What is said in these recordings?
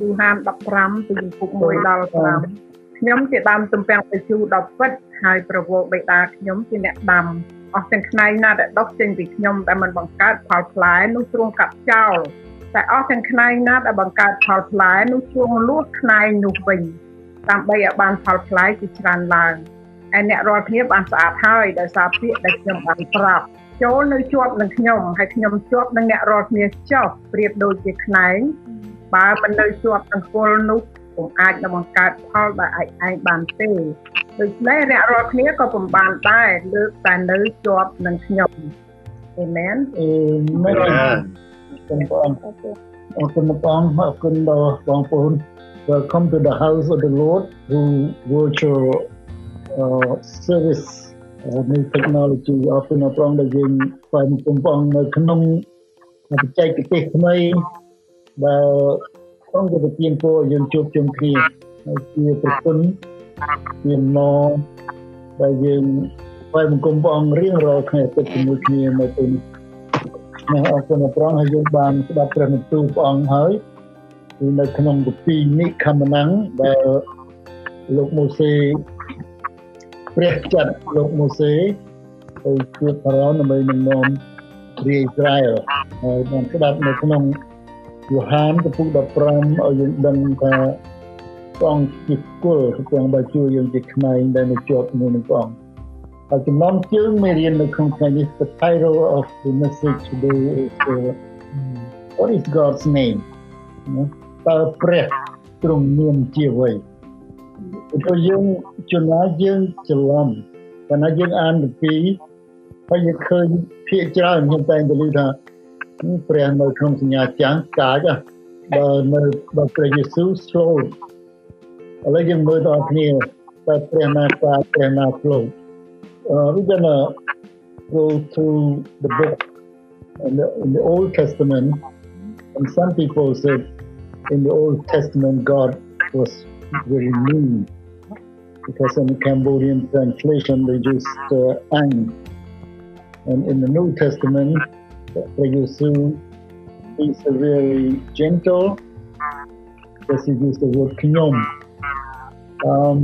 យូហាន15ពីពុក1ដល់5ខ្ញុំជាដើមទំពាំងទៅជូដល់ពិតហើយប្រវោបេតាខ្ញុំជាអ្នកដាំអស់ទាំងផ្នែកណាដែលដុះចេញពីខ្ញុំដែលមិនបង្កើតផលផ្លែនោះទ្រង់កាត់ចោលតែអស់ទាំងផ្នែកណាដែលបង្កើតផលផ្លែនោះទ្រង់លួសផ្នែកនោះវិញដើម្បីឲ្យបានផលផ្លែជាច្រើនឡើងហើយអ្នករាល់គ្នាបានស្អាតហើយដោយសារពាក្យដែលខ្ញុំបានប្រាប់ចូលនៅជាប់នឹងខ្ញុំហើយខ្ញុំជាប់នឹងអ្នករាល់គ្នាចុះប្រៀបដូចជាខ្នែង បើមិននៅជាប់នឹងគល់នោះពុំអាចនឹងបង្កើតផលដែលឯងឯងបានទេដូច្នេះអ្នករាល់គ្នាក៏ពុំបានដែរលើកតែនៅជាប់នឹងខ្ញុំអេមែនអេមែនអរគុណអរគុណបងអរគុណដល់បងប្អូន Welcome to the house of the Lord through virtual uh, service new technology អរគុណព្រះអង្គដែលយើងស្វែងគុំព្រះអង្គនៅក្នុងបច្ចេកទេសថ្មី ដែលព្រះអង្គទៅទានពោយើងជួបជុំគ្នាហើយជាប្រគុណមានមកដែលយើងស្វែងគុំព្រះអង្គរៀងរាល់ថ្ងៃទឹកជាមួយគ្នានៅទីនេះអរគុណព្រះអង្គហើយយើងបានស្ដាប់ព្រះបន្ទូលព្រះអង្គហើយគឺនៅក្នុងគម្ពីរនិខមណាំងដែលលោកម៉ូសេព្រះចាត់លោកម៉ូសេទៅជួបផារ៉ោនដើម្បីនឹងនាំរាជអ៊ីស្រាអែលហើយបានស្ដាប់នៅក្នុង យូហានកំពុង15ឲ្យយើងដឹងថាព្រះអង្គជាគុលព្រះអង្គបានជួយយើងជាក្មេងដែលនៅជាប់ជាមួយនឹងព្រះអង្គហើយចំណងជើងមេរៀននៅក្នុងថ្ងៃនេះ the title of the message today is uh, what is God's name តើព្រះទ្រង់មានជាអ្វីព្រោះយើងចំណាយយើងច្រឡំប៉ុន្តែយើងអានពីហើយយើងឃើញភាកច្រើនខ្ញុំតែងទៅឮថា ព្រះនៅក្នុងសញ្ញាចាំងកាចបើនៅបើព្រះយេស៊ូវ slow ឥឡូវយើងមើលដល់គ្នាតើព្រះណាកាចព្រះណា slow uh, we're gonna go through the book in the, in the Old Testament and some people said in the Old Testament God was very mean because in Cambodian translation they used uh, ang. And in the New Testament, Yesu is very gentle because he used the word knyom. Um,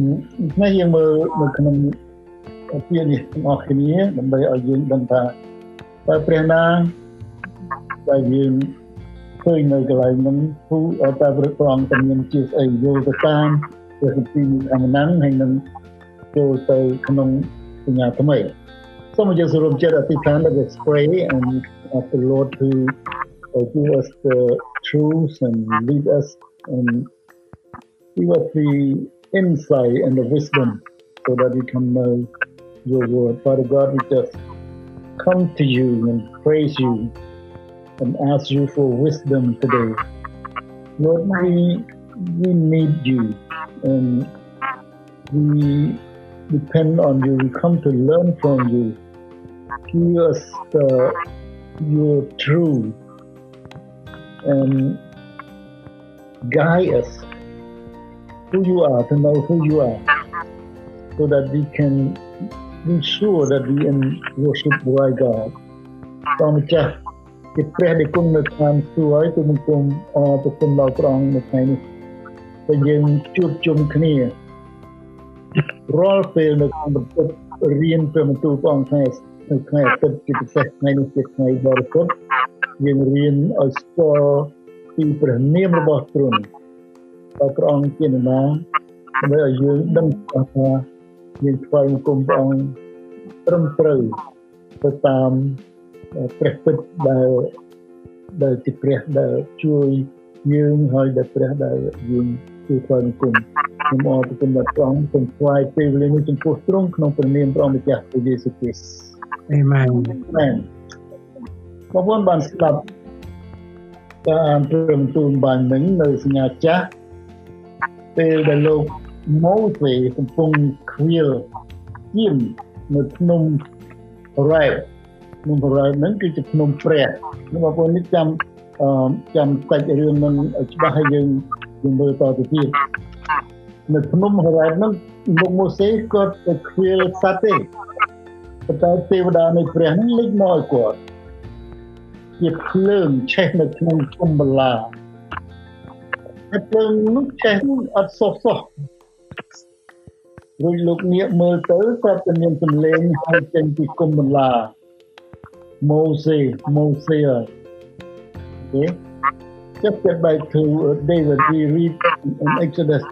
ថ្ងៃយើងមើលនៅក្នុងពាក្យនេះទាំងអស់គ្នាដើម្បីឲ្យយើងដឹងថាតើព្រះណាដែលយើងឃើញនៅកន្លែងហ្នឹងគឺតើព្រះអង្គតែមានជាស្អីយល់ទៅតាមព្រះគម្ពីរអមណាំងហើយនឹងចូលទៅក្នុងសញ្ញាថ្មីសូមយើងសរុបចិត្តអធិដ្ឋានដែល pray and ask the Lord to give us the truth and lead us and give us the insight and the wisdom so that we can know your word. Father God, we just come to you and praise you and ask you for wisdom today. Lord, we, we need you and we depend on you. We come to learn from you. Give us the, your truth and guide us who you are, to know who you are, so that we can be sure that we can worship the right God. ព្រះម្ចាស់ជាព្រះដែលគង់នៅឋានសួគ៌ហើយទូលបង្គំអរប្រគុណដល់ព្រះអង្គនៅថ្ងៃនេះដែលយើងជួបជុំគ្នារាល់ពេលនៅក្នុងបន្ទប់រៀនព្រះបន្ទូលព្រះអង្គថ្ងៃនៅ ថ្ងៃអាទិត្យជាពិសេសថ្ងៃនេះជាថ្ងៃបរិសុទ្ធយើងរៀនឲ្យស្គាល់ពីព្រះនាមរបស់ទ្រង់ដល់ព្រះអង្គជាណាដើម្បីឲ្យយើងដឹងថាយើងថ្វាយបង្គំព្រះអង្គត្រឹមត្រូវទៅតាមព្រះពិតដែលដែលជាព្រះដែលជួយយើងហើយដែលព្រះដែលយើងគឺថ្វាយបង្គំខ្ញុំអរគុណដល់ព្រះអង្គសូមថ្វាយពេលវេលានេះចំពោះទ្រង់ក្នុងព្រះនាមព្រះម្ចាស់ព្រះយេស៊ូវគ្រីស្ទ អេមែនអេមែនបងប្អូនបានស្ដាប់ការអានព្រមទូនបាននឹងនៅសញ្ញាចាស់ពេលដែលលោកម៉ូសេកំពុងខ្វៀលយាមនៅភ្នំរ៉ែភ្នំរ៉ែហ្នឹងគឺជាភ្នំព្រះបងប្អូននេះចាំចាំសាច់រឿងនឹងច្បាស់ឲ្យយើងយើងមើលតទៅទៀតនៅភ្នំហរ៉ែតនោះលោកម៉ូសេគាត់ទៅខ្វៀលសត្វទេ ប៉ុន្តែទេវតានៃព្រះនឹងលេចមកឲ្យគាត់ជាភ្លើងឆេះនៅក្នុងគុំបលាភ្លើងនោះចេះអត់សុះសុះរួចលោកនាគមើលទៅស្រាប់តែមានសំឡេងហៅចេញពីគុំបន្លាម៉ូសេម៉ូសេ okay just get back to uh, David we read in Exodus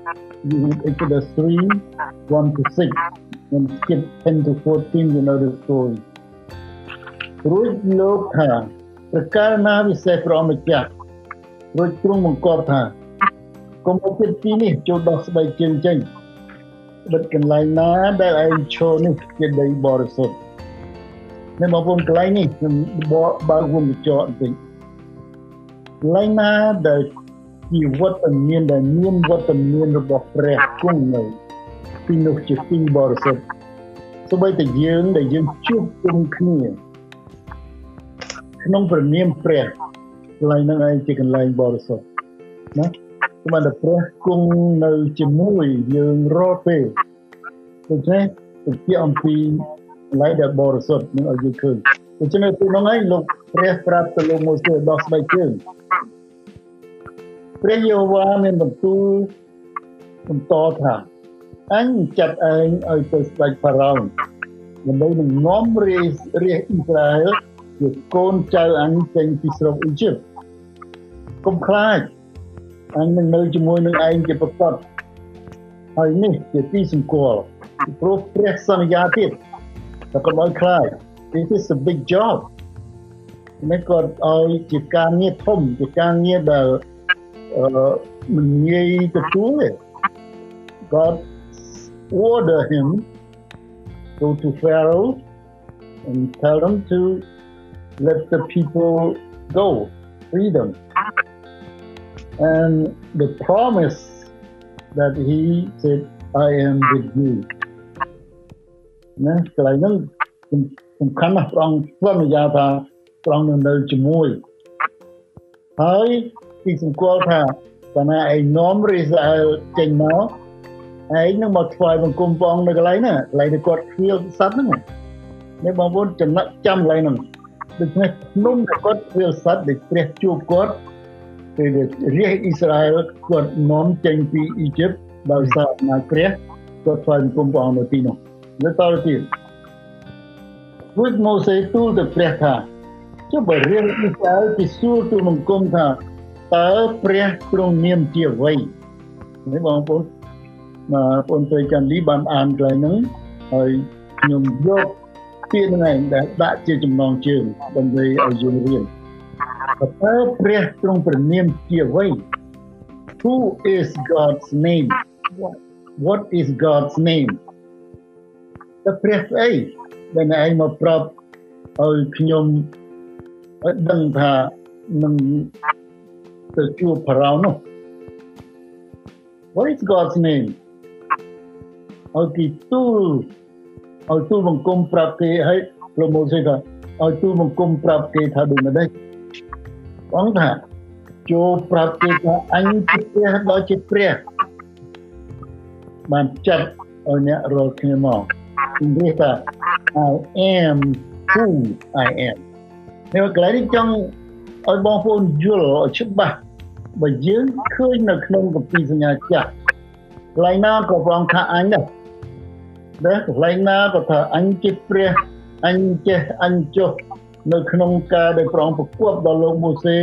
we read Exodus 3 1 to 6 and skip 10 to 14 you know the story រួចលោកថាប្រការណាវិសេសព្រះម្ចាស់រួចទ្រង់បង្គាប់ថាកុំឲ្យចិត្តទីនេះចូលដោះស្បែកជើងចេញបិទកន្លែងណាដែលឯងឈរនេះជាដីបរិសុទ្ធនៅបងប្អូនកន្លែងនេះខ្ញុំបើកវងកញ្ចក់បន្តិចកន្លែងណាដែលជាវត្តមានដែលមានវត្តមានរបស់ព្រះគង់នៅ ទីនោះជាទីបរិសុទ្ធសូម្បីតែយើងដែលយើងជួបជុំគ្នាក្នុងព្រះនាមព្រះកន្លែងហ្នឹងឯងជាកន្លែងបរិសុទ្ធណាគឺបានតែព្រះគង់នៅជាមួយយើងរាល់ពេលដូច្នេះទៅជាអំពីកន្លែងដែលបរិសុទ្ធនឹងឲ្យយើងឃើញដូច្នេះពេលហ្នឹងឯងលោកព្រះប្រាប់ទៅលោកម៉ូសេដោះស្បែកជើងព្រះយេហូវ៉ាមានបន្ទូលបន្តថា អញចាត់ឯងឲ្យទៅស្ដេចផារ៉ោនដើម្បីនឹងនាំរាជរាជអ៊ីស្រាអែលជាកូនចៅអញចេញពីស្រុកអ៊ីជីបកុំខ្លាចអញនឹងនៅជាមួយនឹងឯងជាប្រកបហើយនេះជាទីសម្គាល់ព្រោះព្រះសន្យាទៀតតែកុំឲ្យខ្លាច This is a big job នេះក៏ឲ្យជាការងារធំជាការងារដែលអឺមិនងាយទទួលទេ God order him go to Pharaoh and tell them to let the people go freedom and the promise that he said I am with you ណាកន្លែងហ្នឹងសំខាន់ណាស់ព្រះអង្គសន្យាថាព្រះអង្គនឹងនៅជាមួយហើយទីសម្គាល់ថាបើណាឯងនាំរ៉េសអែលចេញមក ឯងនឹងមកថ្វាយបង្គំព្រះអង្គនៅកន្លែងហ្នឹងកន្លែងដែលគាត់ឃ្លៀលសត្វហ្នឹងនេះបងប្អូនចំណាក់ចាំកន្លែងហ្នឹងដូច្នេះភ្នំដែលគាត់ឃ្លៀលសត្វដែលព្រះជួបគាត់ពេលរាជអ៊ីស្រាអែលគាត់នាំចេញពីអ៊ីជីបដោយសារអំណាចព្រះគាត់ថ្វាយបង្គំព្រះអង្គនៅទីនោះនៅតទៅទៀតរួចម៉ូសេទូលទៅព្រះថាចុះបើរៀនអ៊ីស្រាអែលពីសួរទូលបង្គំថាតើព្រះទ្រង់នាមជាអ្វីនេះបងប្អូន មកបងត្រូវចាំលីបានអានកន្លែងហ្នឹងហើយខ្ញុំយកពាក្យហ្នឹងឯងដែលដាក់ជាចំណងជើងដើម្បីឲ្យយើងរៀនតើព្រះទ្រង់ព្រះនាមជាអ្វី Who is God's name what what is God's name តើព្រះស្អីដែលឯងមកប្រាប់ឲ្យខ្ញុំដឹងថានឹងទៅជួបផារ៉ោនោះ What is God's name ឲ្យគេទូលឲ្យទូលបង្គំប្រាប់គេឲ្យប្រមូលសេថាឲ្យទូលបង្គំប្រាប់គេថាដូចម្ដេចបងថាចូលប្រាប់គេថាអញជាព្រះដ៏ជាព្រះបានចាត់ឲ្យអ្នករកគ្នាមកនិយាយថា I am who I am នេះកន្លែងនេះចង់ឲ្យបងប្អូនយល់ឲ្យច្បាស់បើយើងឃើញនៅក្នុងគម្ពីរសញ្ញាចាស់កន្លែងណាក៏ព្រះអង្គថាអញដែរ ដែរកន្លែងណាក៏ថាអញជាព្រះអញចេះអញចុះនៅក្នុងការដែលព្រះអង្គប្រគប់ដល់លោកម៉ូសេ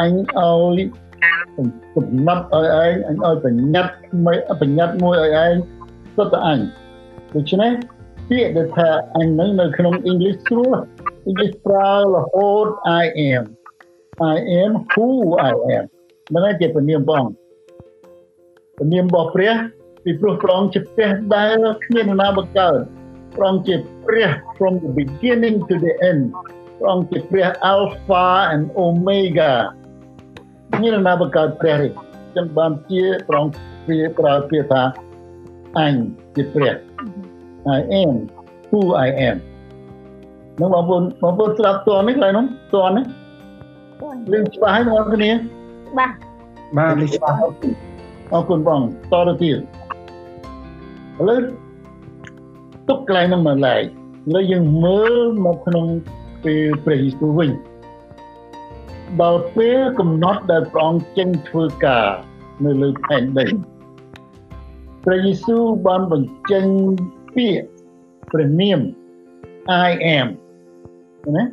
អញឲ្យកំណត់ឲ្យឯងអញឲ្យបញ្ញត្តិបញ្ញត្តិមួយឲ្យឯងសុទ្ធតែអញដូច្នេះពាក្យដែលថាអញនឹងនៅក្នុង English ស្រួល English ប្រើរហូត I am I am who I am ហ្នឹងជាពនាមបងពនាមរបស់ព្រះ ពីព្រោះព្រះអង្គជាព្រះដែលគ្មានណាបង្កើតព្រះអង្គជាព្រះ from the beginning to the end ព្រះអង្គជាព្រះ Alpha and Omega មានណាបង្កើតព្រះទេចឹងបានជាព្រះអង្គព្រាប្រើពាក្យថាអញជាព្រះ I am who I am នឹងបងប្អូនបងប្អូនស្ដាប់តនេះកន្លែងនោះតនេះលឺច្បាស់ហើយបងប្អូនគ្នាបាទបាទលឺច្បាស់អរគុណបងតទៅទៀត ឥឡូវទុកកន្លែងនោះមកឡែកឥឡូវយើងមើលមកក្នុងពេលព្រះយេស៊ូវវិញដល់ពេលកំណត់ដែលព្រះអង្គចេញធ្វើការនៅលើផែនដីព្រះយេស៊ូវបានបញ្ចេញពាក្យព្រះនាម I am ណា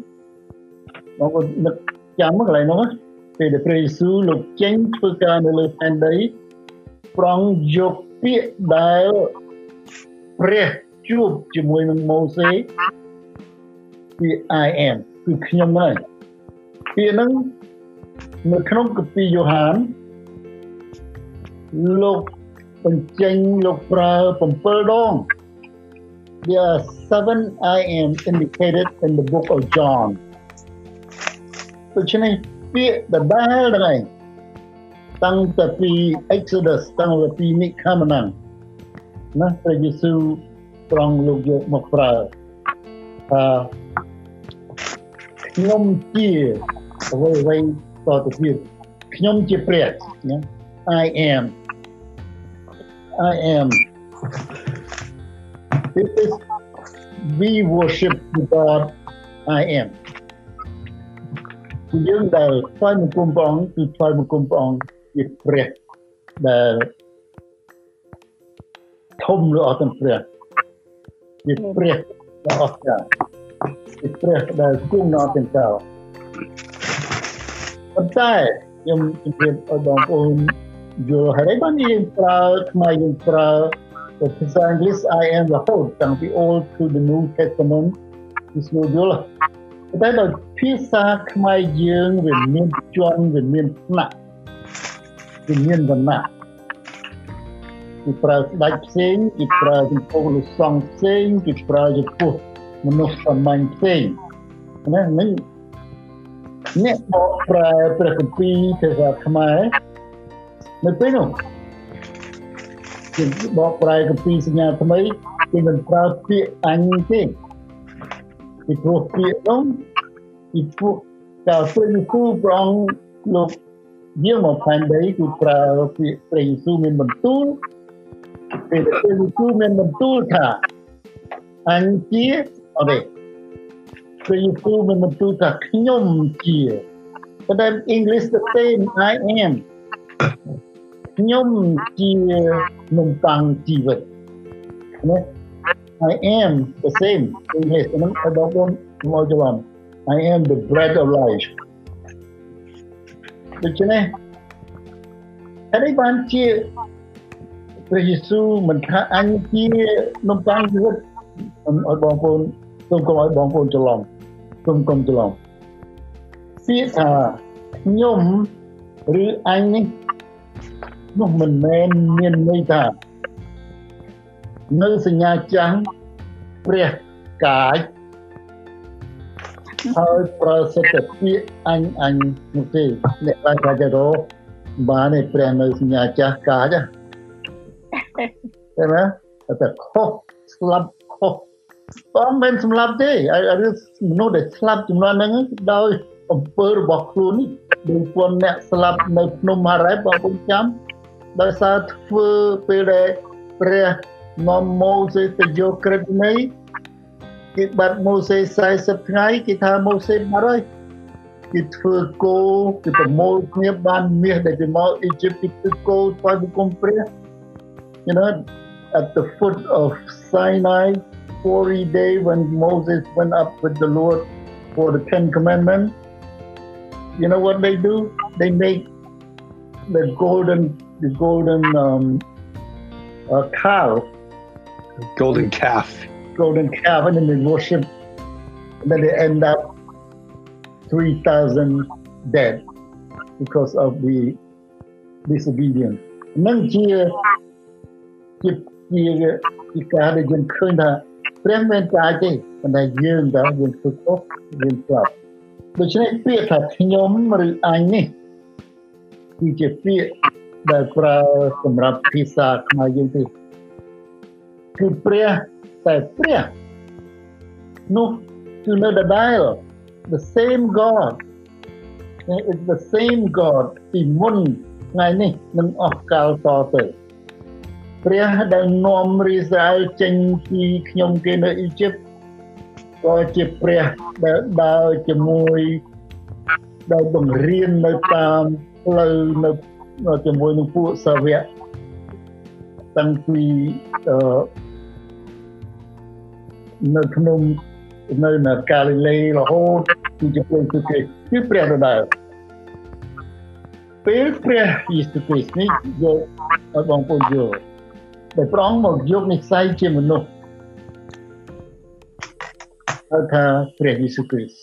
បងប្អូននឹកចាំកន្លែងនោះពេលដែលព្រះយេស៊ូវលោកចេញធ្វើការនៅលើផែនដីប្រងយកពាក្យដែល ព្រះជួបជាមួយនឹងម៉ូសេពាក្យ I am គឺខ្ញុំហើយពាក្យហ្នឹងនៅក្នុងកាពីយ៉ូហានលោកបញ្ចេញលោកប្រើ7ដង There are seven I am indicated in the book of John ដូច្នេះពាក្យដដែលហ្នឹងឯងតាំងតែពី Exodus តាំងពីនិខមណាំ ណាព្រះយេស៊ូវត្រង់លោកយកមកប្រើថាខ្ញុំជាអ្វីអ្វីតទៅទៀតខ្ញុំជាព្រះណា I am I am this is we worship the God I am យើងដែលថ្វាយបង្គំព្រះអង្គគឺថ្វាយបង្គំព្រះអង្គជាព្រះដែល ធំលើអស់ទាំងព្រះជាព្រះដ៏អស្ចារ្យជាព្រះដែលគង់នៅទាំងកៅប៉ុន្តែខ្ញុំជម្រាបឲ្យបងប្អូនយល់ហើយបានយើងប្រើខ្មែរយើងប្រើភាសាអង់គ្លេស I am the whole តាំងពី Old to the New Testament គឺស្រួលយល់តែដល់ភាសាខ្មែរយើងវាមានជាន់វាមានផ្នែកវាមានវណ្ណៈ គេប្រើស្ដេចផ្សេងគេប្រើចំពោះលោកសង្ឃផ្សេងគេប្រើចំពោះមនុស្សសាមញ្ញផ្សេងណានឹងអ្នកបកប្រែព្រះគម្ពីរភាសាខ្មែរនៅពេលនោះគេបកប្រែគម្ពីរសញ្ញាថ្មីគេមិនប្រើពាក្យអញទេពីព្រោះពាក្យនោះពីព្រោះតើព្រះយេស៊ូវប្រងលោកយាងមកផែនដីគឺប្រើពាក្យព្រះយេស៊ូវមានបន្ទូល ពេលព្រះយេស៊ូវមានបន្ទូលថាអញជាអត់ទេព្រះយេស៊ូវមានបន្ទូលថាខ្ញុំជាប៉ុន្តែ English the same I am ខ្ញុំជានំប៉័ងជីវិតណា I am the same English ហ្នឹងអត់បងមកច្រឡំ I am the bread of life ដូច្នេះហើយបានជា ព្រះយេស៊ូវមិនថាអញជានំប៉័ងជីវិតឲ្យបងប្អូនសូមកុំឲ្យបងប្អូនច្រឡំសូមកុំច្រឡំពាក្យថាខ្ញុំឬអញនេះនោះមិនមែនមានន័យថានៅសញ្ញាចាស់ព្រះកាយហើយប្រសិទ្ធពាក្យអញអញនោះទេអ្នកបានកាចរោបានឯព្រះនៅសញ្ញាចាស់កាច ទេណាតែខុសស្លាប់ខុសបងមិនសម្លាប់ទេឬមនុស្សដែលស្លាប់ចំនួនហ្នឹងដោយអំពើរបស់ខ្លួននេះដូចពន្ធអ្នកស្លាប់នៅភ្នំហារ៉ែបងប្អូនចាំដោយសារធ្វើពេលដែលព្រះនាំម៉ូសេទៅយកក្រឹតនៃគេបាត់ម៉ូសេ40ថ្ងៃគេថាម៉ូសេបាត់ហើយគេធ្វើគោគេប្រមូលគ្នាបានមាសដែលពីមកអ៊ីជីបគេធ្វើគោថ្វាយបង្គំព្រះ you know, at the foot of Sinai, 40 day when Moses went up with the Lord for the Ten Commandments. You know what they do? They make the golden, the golden um, uh. Golden calf. Golden calf, and then they worship, and then they end up 3,000 dead because of the disobedience. And then here, ជាជាជាការដែលយើងឃើញថាព្រះមិនចាយទេប៉ុន្តែយើងតើយើងធ្វើខុសយើងស្លាប់ដូច្នេះពាក្យថាខ្ញុំឬអញនេះគឺជាពាក្យដែលប្រើសម្រាប់ភាសាខ្មែរយើងទេគឺព្រះតែព្រះនោះគឺនៅដដែល the same god it's the same god ពីមុនថ្ងៃនេះនឹងអស់កាលតទៅ ព្រះដែលនាំរីស្រាអែលចេញពីខ្ញុំគេនៅអ៊ីជីបក៏ជាព្រះដែលដើរជាមួយដែលបង្រៀននៅតាមផ្លូវនៅជាមួយនឹងពួកសាវកតាំងពីអឺនៅក្នុងនៅនៅកាលីលេរហូតគឺជាព្រះយេស៊ូវគ្រីស្ទគឺព្រះដដែលពេលព្រះយេស៊ូវគ្រីស្ទនេះយកឲ្យបងប្អូនយល់ ដែលព្រះអង្គមកយកនិស្ស័យជាមនុស្សហៅថាព្រះយេស៊ូវគ្រីស្ទ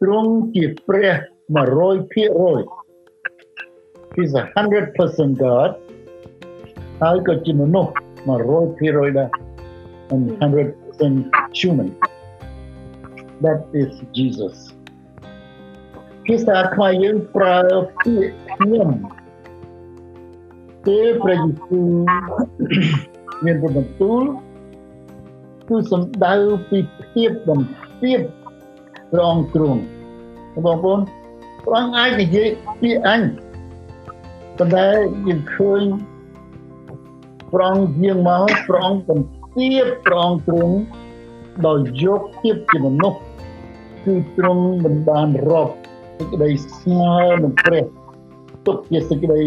ទ្រង់ជាព្រះ100% He's a 100% God ហើយក៏ជាមនុស្ស100%ដែរ and 100% human that is Jesus ភាសាខ្មែរយើងប្រើពាក្យខ្ញុំ ពេលព្រះយេស៊ូវមានបន្ទូលគឺសំដៅពីភាពបំពេញព្រះអង្គទ្រង់បងប្អូនព្រះអង្គអាចនិយាយពាក្យអញប៉ុន្តែយើងឃើញព្រះអង្គយាងមកព្រះអង្គបំពេញព្រះអង្គទ្រង់ដោយយកភាពជាមនុស្សគឺទ្រង់មិនបានរាប់សេចក្តីស្មើនឹងព្រះទុកជាសេចក្តី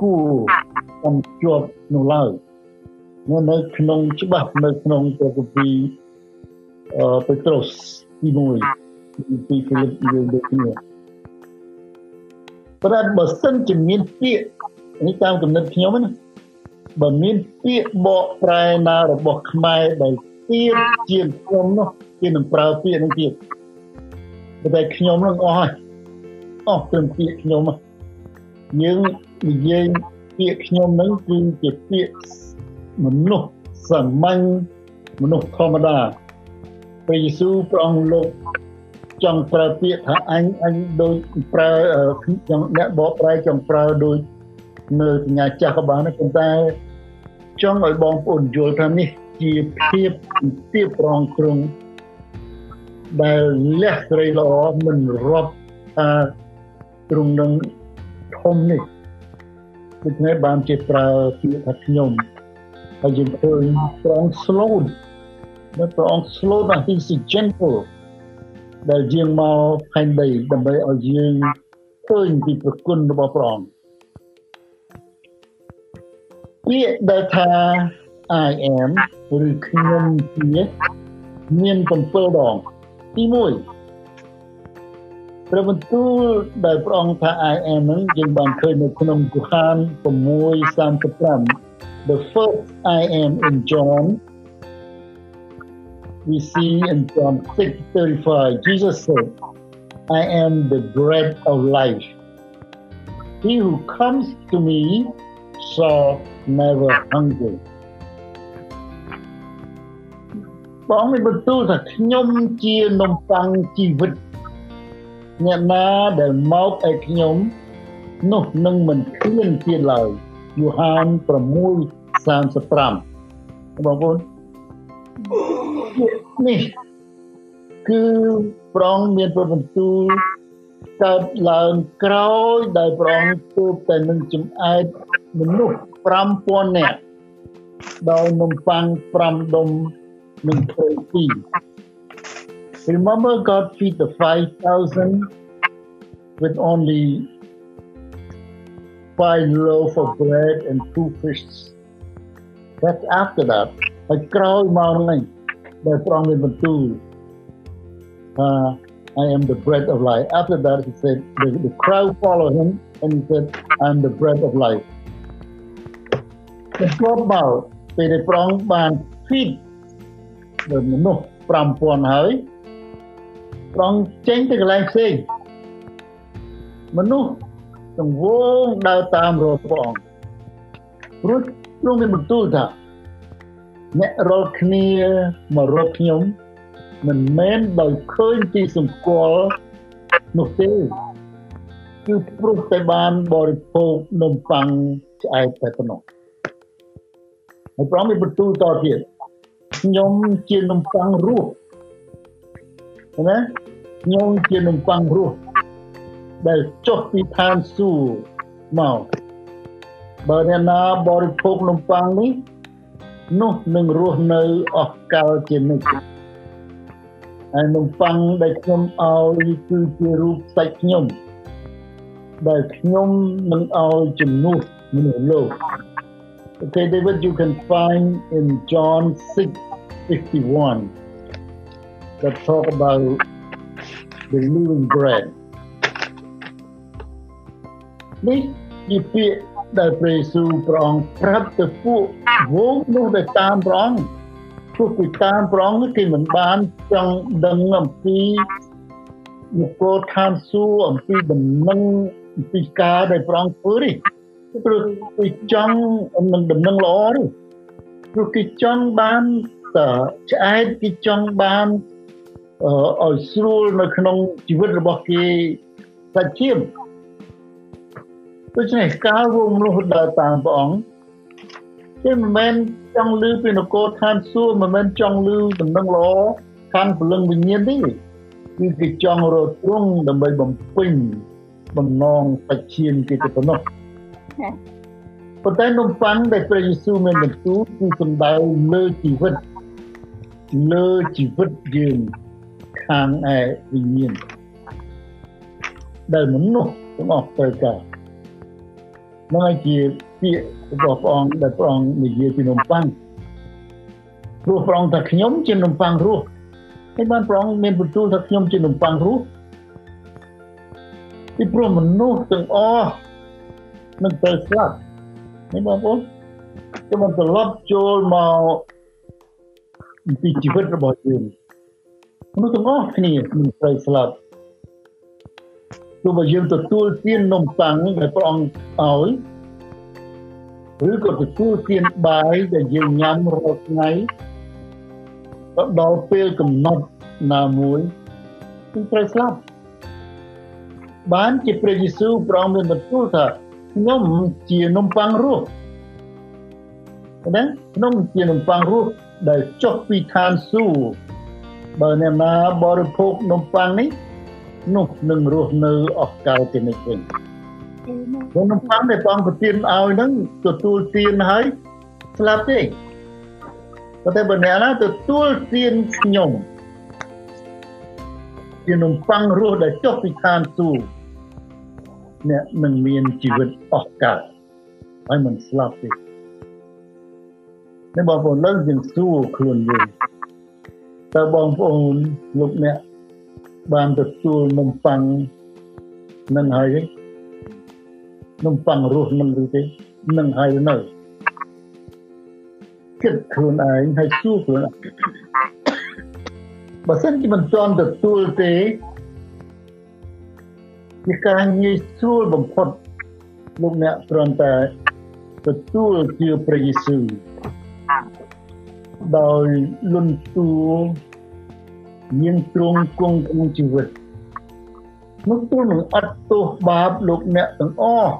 គួរកំជាប់នោះឡើយនៅនៅក្នុងច្បាប់នៅក្នុងព្រះគម្ពីរអឺពេត្រុសទី1ពីហ្វីលីបយើងដូចគ្នាប៉ុន្តែបើសិនជាមានពាក្យនេះតាមគំនិតខ្ញុំណាបើមានពាក្យបកប្រែណារបស់ខ្មែរដែលទៀតជាខ្ញុំនោះគេនឹងប្រើពាក្យនឹងទៀតតែខ្ញុំនឹងអស់ហើយអស់ព្រមពាក្យខ្ញុំយើង និយាយពាក្យខ្ញុំនឹងគឺជាពាក្យមនុស្សសាមញ្ញមនុស្សធម្មតាព្រះយេស៊ូវព្រះអង្គលោកចង់ប្រើពាក្យថាអញអញដូចប្រើចង់អ្នកបកប្រែចង់ប្រើដូចនៅសញ្ញាចាស់ក៏បានប៉ុន្តែចង់ឲ្យបងប្អូនយល់ថានេះជាភាពទៀបប្រងគ្រងដែលលះស្រីល្អមិនរាប់ថាទ្រង់នឹងធំនេះ ដូច្នេះបានជាប្រើពាក្យថាខ្ញុំហើយយើងឃើញព្រះអង្គ slow នៅព្រះអង្គ slow ណាស់ he's gentle ដែលយើងមកផែនដីដើម្បីឲ្យយើងឃើញពីប្រគុណរបស់ព្រះអង្គពាក្យដែលថា I am ឬខ្ញុំជាមាន7ដងទី1 ព្រះបន្ទូលដែលព្រះអង្គថា I am ហ្នឹងយើងបានឃើញនៅក្នុងយូហាន6:35 The first I am in John we see in John 6:35 Jesus said I am the bread of life He who comes to me shall never hunger បងមានបន្ទូលថាខ្ញុំជានំប៉័ងជីវិត អ្នកណាដែលមកឲ្យខ្ញុំនោះនឹងមិនឃ្លានទៀតឡើយយូហាន6:35បងប្អូននេះគឺប្រងមានប្របន្ទូលកើតឡើងក្រោយដែលប្រងទូតែនឹងចំអែតមនុស្ស5000នាក់ដោយនំប៉័ង5ដុំនិងព្រៃពីរ Remember, God feed the 5,000 with only five loaves of bread and two fishes. That's after that. Iក្រោយមកនេះដែលព្រះអង្គមានបន្ទូល uh, I am the bread of life. After that, he said, the, the crowd followed him and he said, I am the bread of life. The God មកពេលដែលព្រះអង្គបាន feed ដល់មនុស្ស5000ហើយ ត្រង់ចេញទៅកន្លែងផ្សេងមនុស្សសង្វងដើរតាមរកព្រះអង្គព្រោះទ្រង់មានបន្ទូលថាអ្នករាល់គ្នាមករកខ្ញុំមិនមែនដោយឃើញទីសម្គាល់នោះទេគឺព្រោះតែបានបរិភោគនំប៉័ងឆ្អែតតែប៉ុណ្ណោះហើយព្រះមានបន្ទូលតទៀតខ្ញុំជានំប៉័ងរស់ ណាខ្ញុំជានំប៉័ងរស់ដែលចុះពីឋានសួគ៌មកបើអ្នកណាបរិភោគនំប៉័ងនេះនោះនឹងរស់នៅអស់កលជានិច្ចហើយនំប៉័ងដែលខ្ញុំឲ្យគឺជារូបសាច់ខ្ញុំដែលខ្ញុំនឹងឲ្យជំនួសមនុស្សលោក Okay David you can find in John 6:51 that talk about the living bread នេះជាពាក្យដែលព្រះយេស៊ូវព្រះអង្គប្រាប់ទៅពួកវងនោះដែលតាមព្រះអង្គពួកពីតាមព្រះអង្គគេមិនបានចង់ដឹងអំពីនគរឋានសួគ៌អំពីដំណឹងអំពីការដែលព្រះអង្គធ្វើនេះព្រោះគេចង់នឹងដំណឹងល្អទេព្រោះគេចង់បានតឆ្អែតគេចង់បាន ឲ្យស្រួលនៅក្នុងជីវិតរបស់គេសាច់ឈាមដូច្នេះការវងមនុស្សដើរតាមព្រះអង្គគេមិនមែនចង់លឺពីនគរឋានសួគ៌មិនមែនចង់លឺដំណឹងល្អខាងព្រលឹងវិញ្ញាណទេគឺគេចង់រត់ទ្រង់ដើម្បីបំពេញបំណងបច្ឈានគេទៅប៉ុណ្ណោះប៉ុន្តែនំប៉័ងដែលព្រះយេស៊ូវមានបន្ទូលគឺសំដៅលើជីវិតលើជីវិតយើង ខាងឯវិញ្ញាណដែលមនុស្សទាំងអស់ត្រូវការនោះជាពាក្យរបស់ព្រះអង្គដែលព្រះអង្គនិយាយពីនំប៉័ងព្រោះព្រះអង្គថាខ្ញុំជានំប៉័ងរស់ហើយបានព្រះអង្គមានបន្ទូលថាខ្ញុំជានំប៉័ងរស់ពីព្រោះមនុស្សទាំងអស់នឹងទៅស្លាប់នេះបងប្អូនគឺมันត្រឡប់ចូលមកពីជីវិតរបស់យើង មនុស្សទាំងអស់គ្នានឹងត្រូវស្លាប់ទោះបីយើងទទួលទាននំប៉័ងដែលព្រះអង្គឲ្យឬក៏ទទួលទានបាយដែលយើងញ៉ាំរាល់ថ្ងៃទៅដល់ពេលកំណត់ណាមួយគឺត្រូវស្លាប់បានជាព្រះយេស៊ូវព្រះអង្គមានបន្ទូលថាខ្ញុំជានំប៉័ងរស់ណាខ្ញុំជានំប៉័ងរស់ដែលចុះពីឋានសួគ៌ បើអ្នកណាបរិភោគនំប៉័ងនេះនោះនឹងរស់នៅអស់កលទៅនេះវិញនំប៉័ងដែលព្រះអង្គប្រទានឲ្យហ្នឹងទទួលទានហើយស្លាប់ទេប៉ុន្តែបើអ្នកណាទទួលទានខ្ញុំជានំប៉័ងរស់ដែលចុះពីឋានសួគ៌អ្នកនឹងមានជីវិតអស់កលហើយមិនស្លាប់ទេនេះបងប្អូនលើយើងសួរខ្លួនយើង តើបងប្អូនលោកអ្នកបានទទួលនំប៉័ងនឹងហើយទេនំប៉័ងរស់នឹងឬទេនឹងហើយនៅគិតខ្លួនឯងហើយសួរខ្លួនឯងបើសិនជាមិនទាន់ទទួលទេជាការងាយស្រួលបំផុតលោកអ្នកគ្រាន់តែទទួលជាព្រះយេស៊ូវដោយលន់តួ មានទ្រង់គង់ក្នុងជីវិតនោះទូនឹងអត់ទោសបាបលោកអ្នកទាំងអស់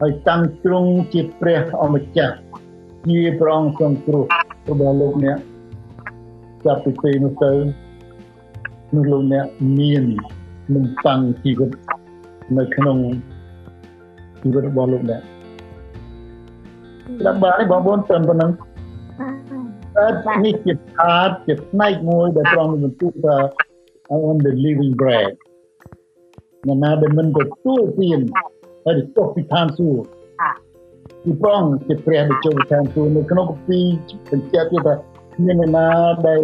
ហើយតាំងទ្រង់ជាព្រះអម្ចាស់ជាព្រះអង្គសង្គ្រោះរបស់លោកអ្នកចាប់ពីពេលនោះទៅនោះលោកអ្នកមាននឹងតាំងជីវិតនៅក្នុងជីវិតរបស់លោកអ្នកដល់បានបងប្អូនត្រឹមប៉ុណ្ណឹង តែនេះជាខាតជាផ្នែកមួយដែលត្រង់បន្ទូលថា I am the living bread នរណាដែលមិនទទួលទានហើយចុះពីឋានសួគ៌ពីប្រងជាព្រះដែលចូលឋានសួគ៌នៅក្នុងគម្ពីរបញ្ជាក់ទៀតថាមាននរណាដែល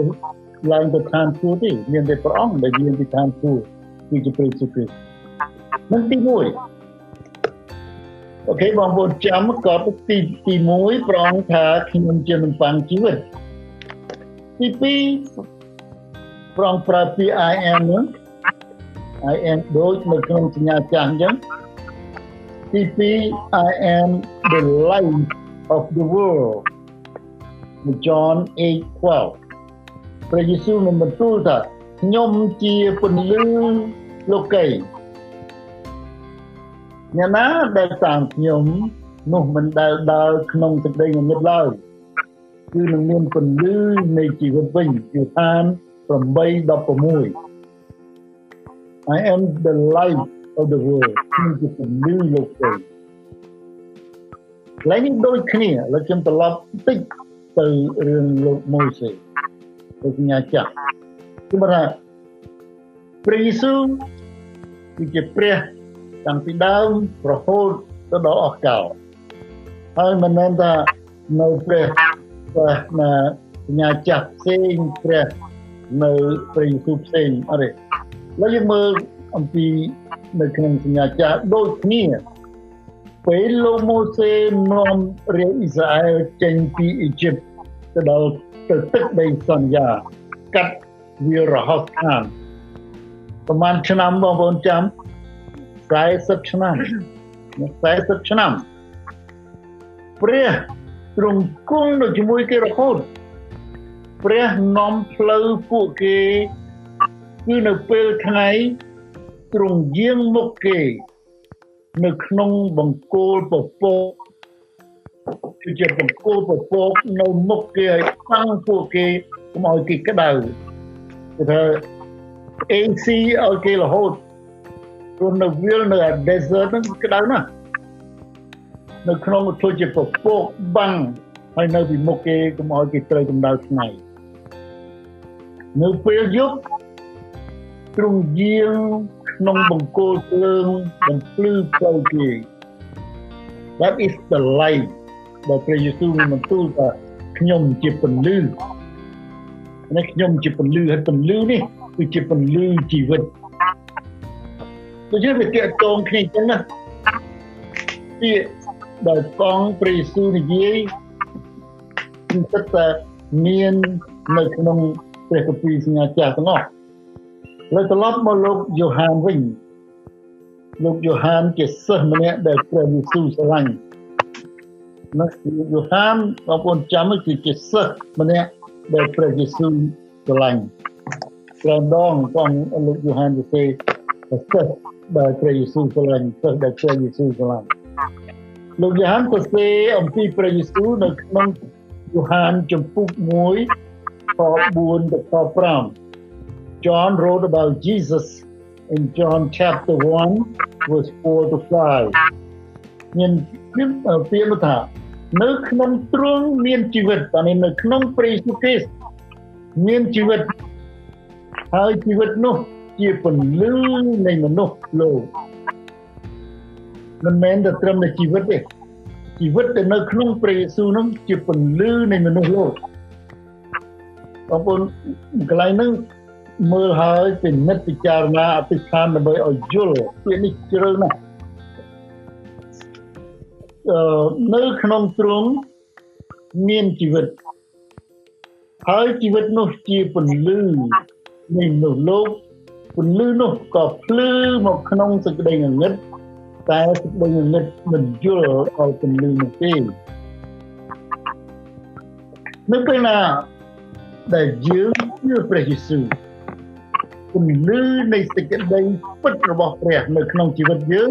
ឡើងទៅឋានសួគ៌ទេមានតែព្រះអង្គដែលយាងពីឋានសួគ៌គឺជាព្រះយេស៊ូវគ្រីស្ទនឹងទី1អូខេបងប្អូនចាំក៏ទីទី1ប្រងថាខ្ញុំជានំប៉័ងជីវិត ទី2ប្រងប្រើពាក្យ I am នោះ I am ដូចនៅក្នុងសញ្ញាចាស់អញ្ចឹងទី2 I am the light of the world John 8:12ព្រះយេស៊ូវនឹងបន្ទូលថាខ្ញុំជាពន្លឺលោកីអ្នកណាដែលតាមខ្ញុំនោះមិនដែលដើរក្នុងសេចក្តីងងឹតឡើយ គឺនឹងមានពន្លឺនៃជីវិតវិញគឺឋាន8:16 I am the light of the world គឺពន្លឺលោកីឡើងនេះដូចគ្នាលើខ្ញុំត្រឡប់តិចទៅរឿងលោកម៉ូសេទៅសញ្ញាចាស់គឺថាព្រះយេស៊ូវគឺជាព្រះតាំងពីដើមរហូតទៅដល់អស់កលហើយមិនមែនថានៅព្រះ ព្រះណាសញ្ញាចាស់ផ្សេងព្រះនៅព្រះយេស៊ូវផ្សេងអរិយឡើយយើងមើលអំពីនៅក្នុងសញ្ញាចាស់ដូចគ្នាពេលលោកម៉ូសេនាំរាជអ៊ីស្រាអែលចេញពីអ៊ីជីបទៅដល់ទៅទឹកដីសន្យាកាត់វារហោស្ថានប្រហែលឆ្នាំបងប្អូនចាំ40ឆ្នាំ40ឆ្នាំព្រះ ទ្រង់គង់នៅជាមួយគេរហូតព្រះនាំផ្លូវពួកគេគឺនៅពេលថ្ងៃទ្រង់យាងមុខគេ នៅក្នុងបង្គោលពពកគឺជាបង្គោលពពកនៅមុខគេឲ្យខាងពួកគេកុំឲ្យគេក្តៅគេថា AC ឲ្យគេរហូតព្រោះនៅវាលនៅ desert ហ្នឹងក្តៅណាស់ នៅក្នុងធ្វើជាពពកបាំងហើយនៅពីមុខគេកុំឲ្យគេត្រូវកម្ដៅថ្ងៃនៅពេលយប់ទ្រង់យាងក្នុងបង្គោលភ្លើងបំភ្លឺផ្លូវគេ That is the light ដែលព្រះយេស៊ូវបានបន្ទូលថាខ្ញុំជាពន្លឺនេះខ្ញុំជាពន្លឺហើយពន្លឺនេះគឺជាពន្លឺជីវិតដូចជាវាទាក់ទងគ្នាចឹងណាពាក្យ ដែលកងព្រះយេស៊ូវនិយាយគឺសិតតែមាននៅក្នុងព្រះគម្ពីរសញ្ញាចាស់ទាំងអស់ហើយត្រឡប់មកលោកយ៉ូហានវិញលោកយ៉ូហានជាសិស្សម្នាក់ដែលព្រះយេស៊ូវស្រឡាញ់នោះលោកយ៉ូហានបងប្អូនចាំគឺជាសិស្សម្នាក់ដែលព្រះយេស៊ូវស្រឡាញ់ច្រើនដងផងលោកយ៉ូហាននិយាយសិស្សដែលព្រះយេស៊ូវស្រឡាញ់សិស្សដែលព្រះយេស៊ូវស្រឡាញ់ លោកយ៉ូហានសរសេរអំពីព្រះយេស៊ូវនៅក្នុងយ៉ូហានចំពុក1ខ4ទៅខ5 John wrote about Jesus in John chapter 1 verse 4 to 5មានមានពាក្យថានៅក្នុងទ្រង់មានជីវិតតែនៅក្នុងព្រះយេស៊ូវគ្រីស្ទមានជីវិតហើយជីវិតនោះជាពន្លឺនៃមនុស្សលោក មិនមែនតែត្រឹមតែជីវិតទេជីវិតដែលនៅក្នុងព្រះយេស៊ូវនោះជាពន្លឺនៃមនុស្សលោកបងប្អូនកន្លែងហ្នឹងមើលហើយពិនិត្យពិចារណាអតិថានដើម្បីឲ្យយល់ពាក្យនេះជ្រៅណាស់អឺនៅក្នុងទ្រង់មានជីវិតហើយជីវិតនោះជាពន្លឺនៃមនុស្សលោកពន្លឺនោះក៏ភ្លឺមកក្នុងសេចក្តីងងឹត តែសេចក្តីងងឹតមិនយល់ឲ្យពន្លឺនោះទេនៅពេលណាដែលយើងជឿព្រះយេស៊ូវពន្លឺនៃសេចក្តីពិតរបស់ព្រះនៅក្នុងជីវិតយើង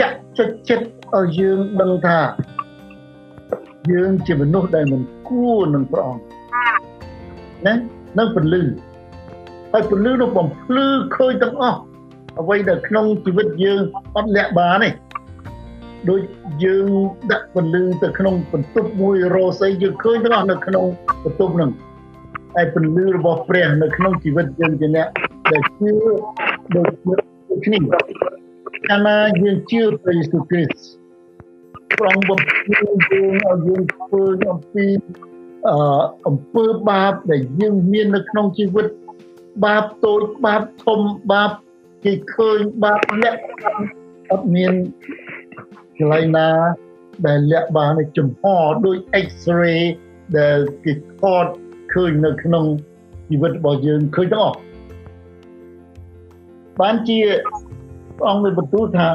ចាក់ចុចចិត្តឲ្យយើងដឹងថាយើងជាមនុស្សដែលមិនគួរនឹងព្រះអង្គណានឹងពន្លឺហើយពន្លឺនោះបំភ្លឺឃើញទាំងអស់ អ្វីដែលក្នុងជីវិតយើងអត់លាក់បានទេដូចយើងដាក់ពន្លឺទៅក្នុងបន្ទប់មួយរស់អីយើងឃើញទាំងអស់នៅក្នុងបន្ទប់ហ្នឹងហើយពន្លឺរបស់ព្រះនៅក្នុងជីវិតយើងជាអ្នកដែលជឿដូចគ្នាកាលណាយើងជឿព្រះយេស៊ូវគ្រីស្ទប្រងបំភ្លឺយើងឲ្យយើងធ្វើអំពីអឺអំពើបាបដែលយើងមាននៅក្នុងជីវិតបាបតូចបាបធំបាប គេឃើញបាបលាក់អត់មានកន្លែងណាដែលលាក់បានចំហដូច X-ray ដែលគេថតឃើញនៅក្នុងជីវិតរបស់យើងឃើញទាំងអស់បានជាព្រះអង្គមានបន្ទូលថា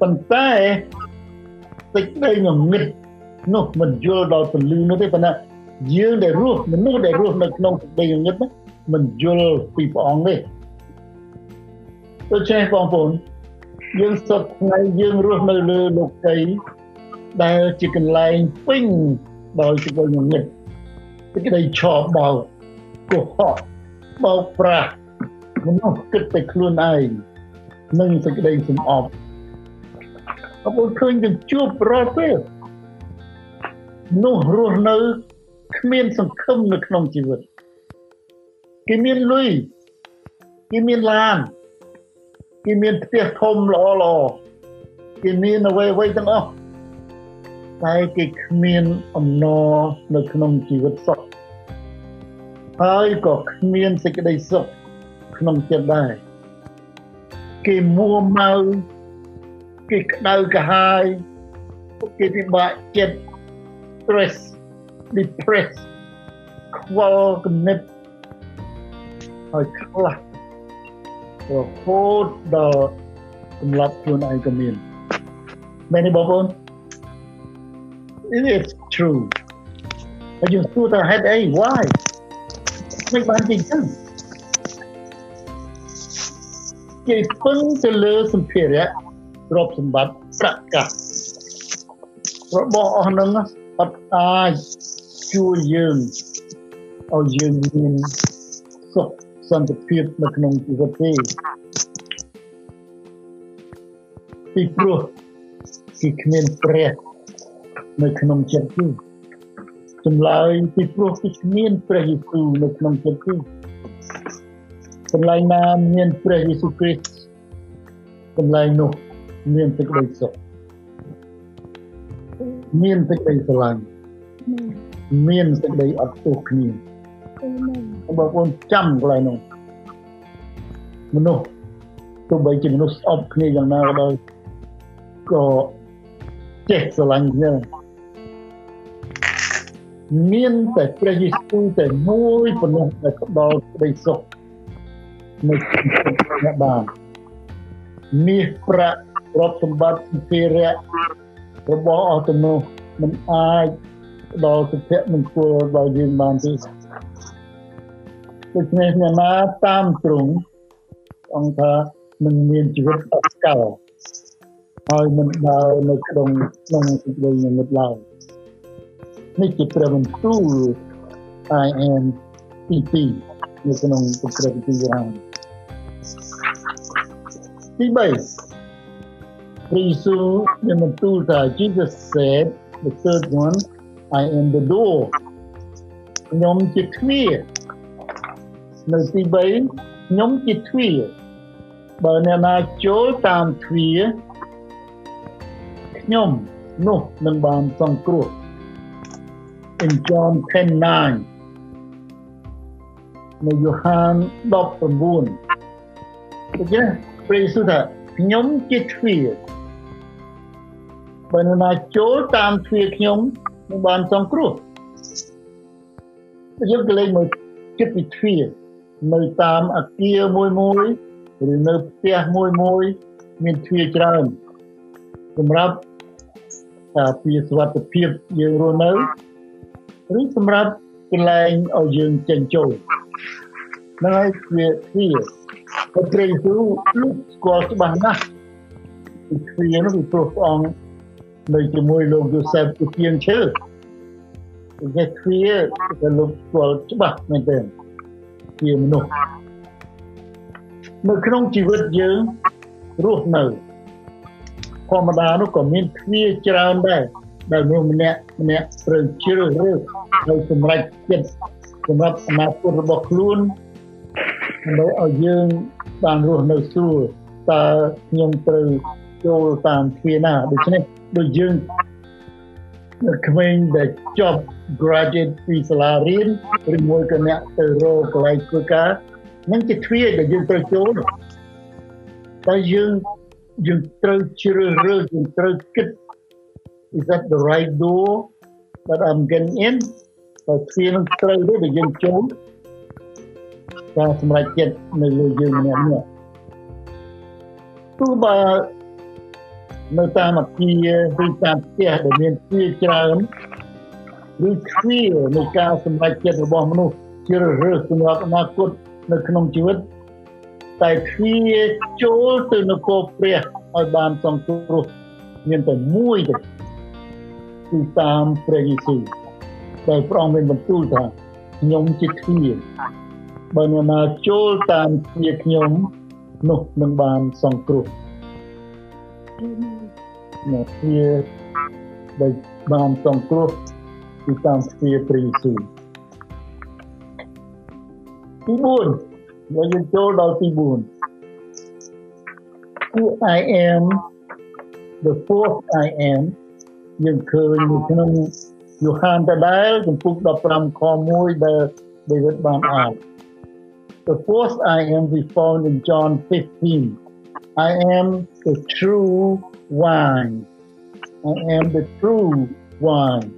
ប៉ុន្តែសេចក្តីងងឹតនោះមិនយល់ដល់ពលឺនោះទេប៉ុន្តែយើងដែលរស់មនុស្សដែលរស់នៅក្នុងសេចក្តីងងឹតមិនយល់ពីព្រះអង្គទេ ដូច្នេះបងប្អូនយើងសពថ្ងៃយើងរស់នៅលើលោកីដែលជាកន្លែងពេញដោយសេចក្តីងងឹតសេចក្តីឆោបបោកកុហកបោកប្រាស់មនុស្សគិតតែខ្លួនឯងនិងសេចក្តីសំអប់អពុឃើញយើងជួបរាល់ពេលនោះរស់នៅគ្មានសង្ឃឹមនៅក្នុងជីវិតគេមានលុយគេមានឡាន គេមានផ្ទះធំល្អល្អគេមានអ្វីអ្វីទាំងអស់តែគេគ្មានអំណរនៅក្នុងជីវិតសុខហើយក៏គ្មានសេចក្តីសុខក្នុងចិត្តដែរគេមួម៉ៅគេក្តៅក្រហាយគេពិបាកចិត្ត stress depressed ខ្វល់គំនិតហើយខ្លះ រហូតដល់សម្រាប់ខ្លួនឯងក៏មានមែនទេបងប្អូន It is true ហើយយើងសួរថាហេតុអី why មិនបានជាចឹងគេពឹងទៅលើសម្ភារៈទ្រព្យសម្បត្តិប្រកាសរបស់អស់ហ្នឹងអត់អាចជួយយើងឲ្យយើងមានសុខ សន្តិភាពនៅក្នុងជីវិតទេពីព្រោះគឺគ្មានព្រះនៅក្នុងចិត្តគឺចម្លើយពីព្រោះគឺគ្មានព្រះយេស៊ូវនៅក្នុងចិត្តគឺកន្លែងណាមានព្រះយេស៊ូវគ្រីស្ទកន្លែងនោះមានសេចក្តីសុខមានសេចក្តីស្រឡាញ់មានសេចក្តីអត់ទោសគ្នា បងប្អូនចាំកន្លែងនោះមនុស្សទោះបីជាមនុស្សស្អប់គ្នាយ៉ាងណាក៏ដោយក៏ចេះស្រឡាញ់គ្នាមានតែព្រះយេស៊ូវតែមួយប៉ុណ្ណោះដែលផ្ដល់ក្តីសុខនៅក្នុងអ្នកបានមាសប្រាក់ទ្រព្យសម្បត្តិសម្ភារៈរបស់អស់ទៅនោះមិនអាចដល់សុភមង្គលដល់យើងបានទេ ដូច្នេះអ្នកណាតាមទ្រង់អង្គថានឹងមានជីវិតអស្ចារ្យហើយមិនដើរនៅក្នុងក្នុងសេចក្តីនិមិត្តឡើយនេះជាព្រះបន្ទូល I am ទី2នៅក្នុងព្រះគម្ពីរយ៉ាងទី3ព្រះយេស៊ូវមានបន្ទូលថា Jesus said the third one I am the door ខ្ញុំជាទ្វារ នៅទី3ខ្ញុំជាទ្វារបើអ្នកណាចូលតាមទ្វារខ្ញុំនោះនឹងបានសង្គ្រោះ in John 10:9នៅយ៉ូហាន19ដូច្នេះព្រះយេស៊ូវថាខ្ញុំជាទ្វារបើនរណាចូលតាមទ្វារខ្ញុំនឹងបានសង្គ្រោះយើងក៏លេងមកគិតពីទ្វារ នៅតាមអគារមួយមួយឬនៅផ្ទះមួយមួយមានទ្វារច្រើនសម្រាប់ការពារសុវត្ថិភាពយើងរស់នៅឬសម្រាប់កន្លែងឲ្យយើងចេញចូលហ្នឹងហើយវាទ្វារព្រះព្រះយេស៊ូវលោកស្គាល់ច្បាស់ណាស់ពីទ្វារនោះពីព្រោះព្រះអង្គនៅជាមួយលោកយូសេបជាជាងឈើវាទ្វារដែលលោកស្គាល់ច្បាស់មែនទែន ជាមនុស្សនៅក្នុងជីវិតយើងរស់នៅធម្មតានោះក៏មានទ្វារច្រើនដែរដែលមនុស្សម្នាក់ម្នាក់ត្រូវជ្រើសរើសហើយសម្រេចចិត្តសម្រាប់អនាគតរបស់ខ្លួនដើម្បីឲ្យយើងបានរស់នៅស្រួលតើខ្ញុំត្រូវចូលតាមទ្វារណាដូច្នេះដូចយើង ក្មេងដែលចប់ graduate ពីសាលារៀនឬមួយក៏អ្នកទៅរកកន្លែងធ្វើការនឹងជាទ្វារដែលយើងត្រូវចូលតែយើងយើងត្រូវជ្រើសរើសយើងត្រូវគិត is that the right door that I'm getting in តែទ្វារនឹងត្រូវទេដែលយើងចូលការសម្រេចចិត្តនៅលើយើងម្នាក់នេះទោះបើ នៅតាមអគារឬតាមផ្ទះដែលមានទ្វារច្រើនឬទ្វារនៃការសម្រេចចិត្តរបស់មនុស្សជ្រើសរើសសម្រាប់អនាគតនៅក្នុងជីវិតតែទ្វារចូលទៅនគរព្រះឲ្យបានសង្គ្រោះមានតែមួយទេគឺតាមព្រះយេស៊ូវដែលព្រះអង្គមានបន្ទូលថាខ្ញុំជាទ្វារបើនរណាចូលតាមទ្វារខ្ញុំនោះនឹងបានសង្គ្រោះ អ្នកទ្វារដែលបានសង្គ្រោះគឺតាមទ្វារព្រះយេស៊ូវទី4យើងចូលដល់ទី4 I am the fourth I am យើងឃើញនៅក្នុងយូហានដដែលចំពុក15ខ1ដែល David បានអាន The fourth I am we found in John 15 I am the true wine I am the true wine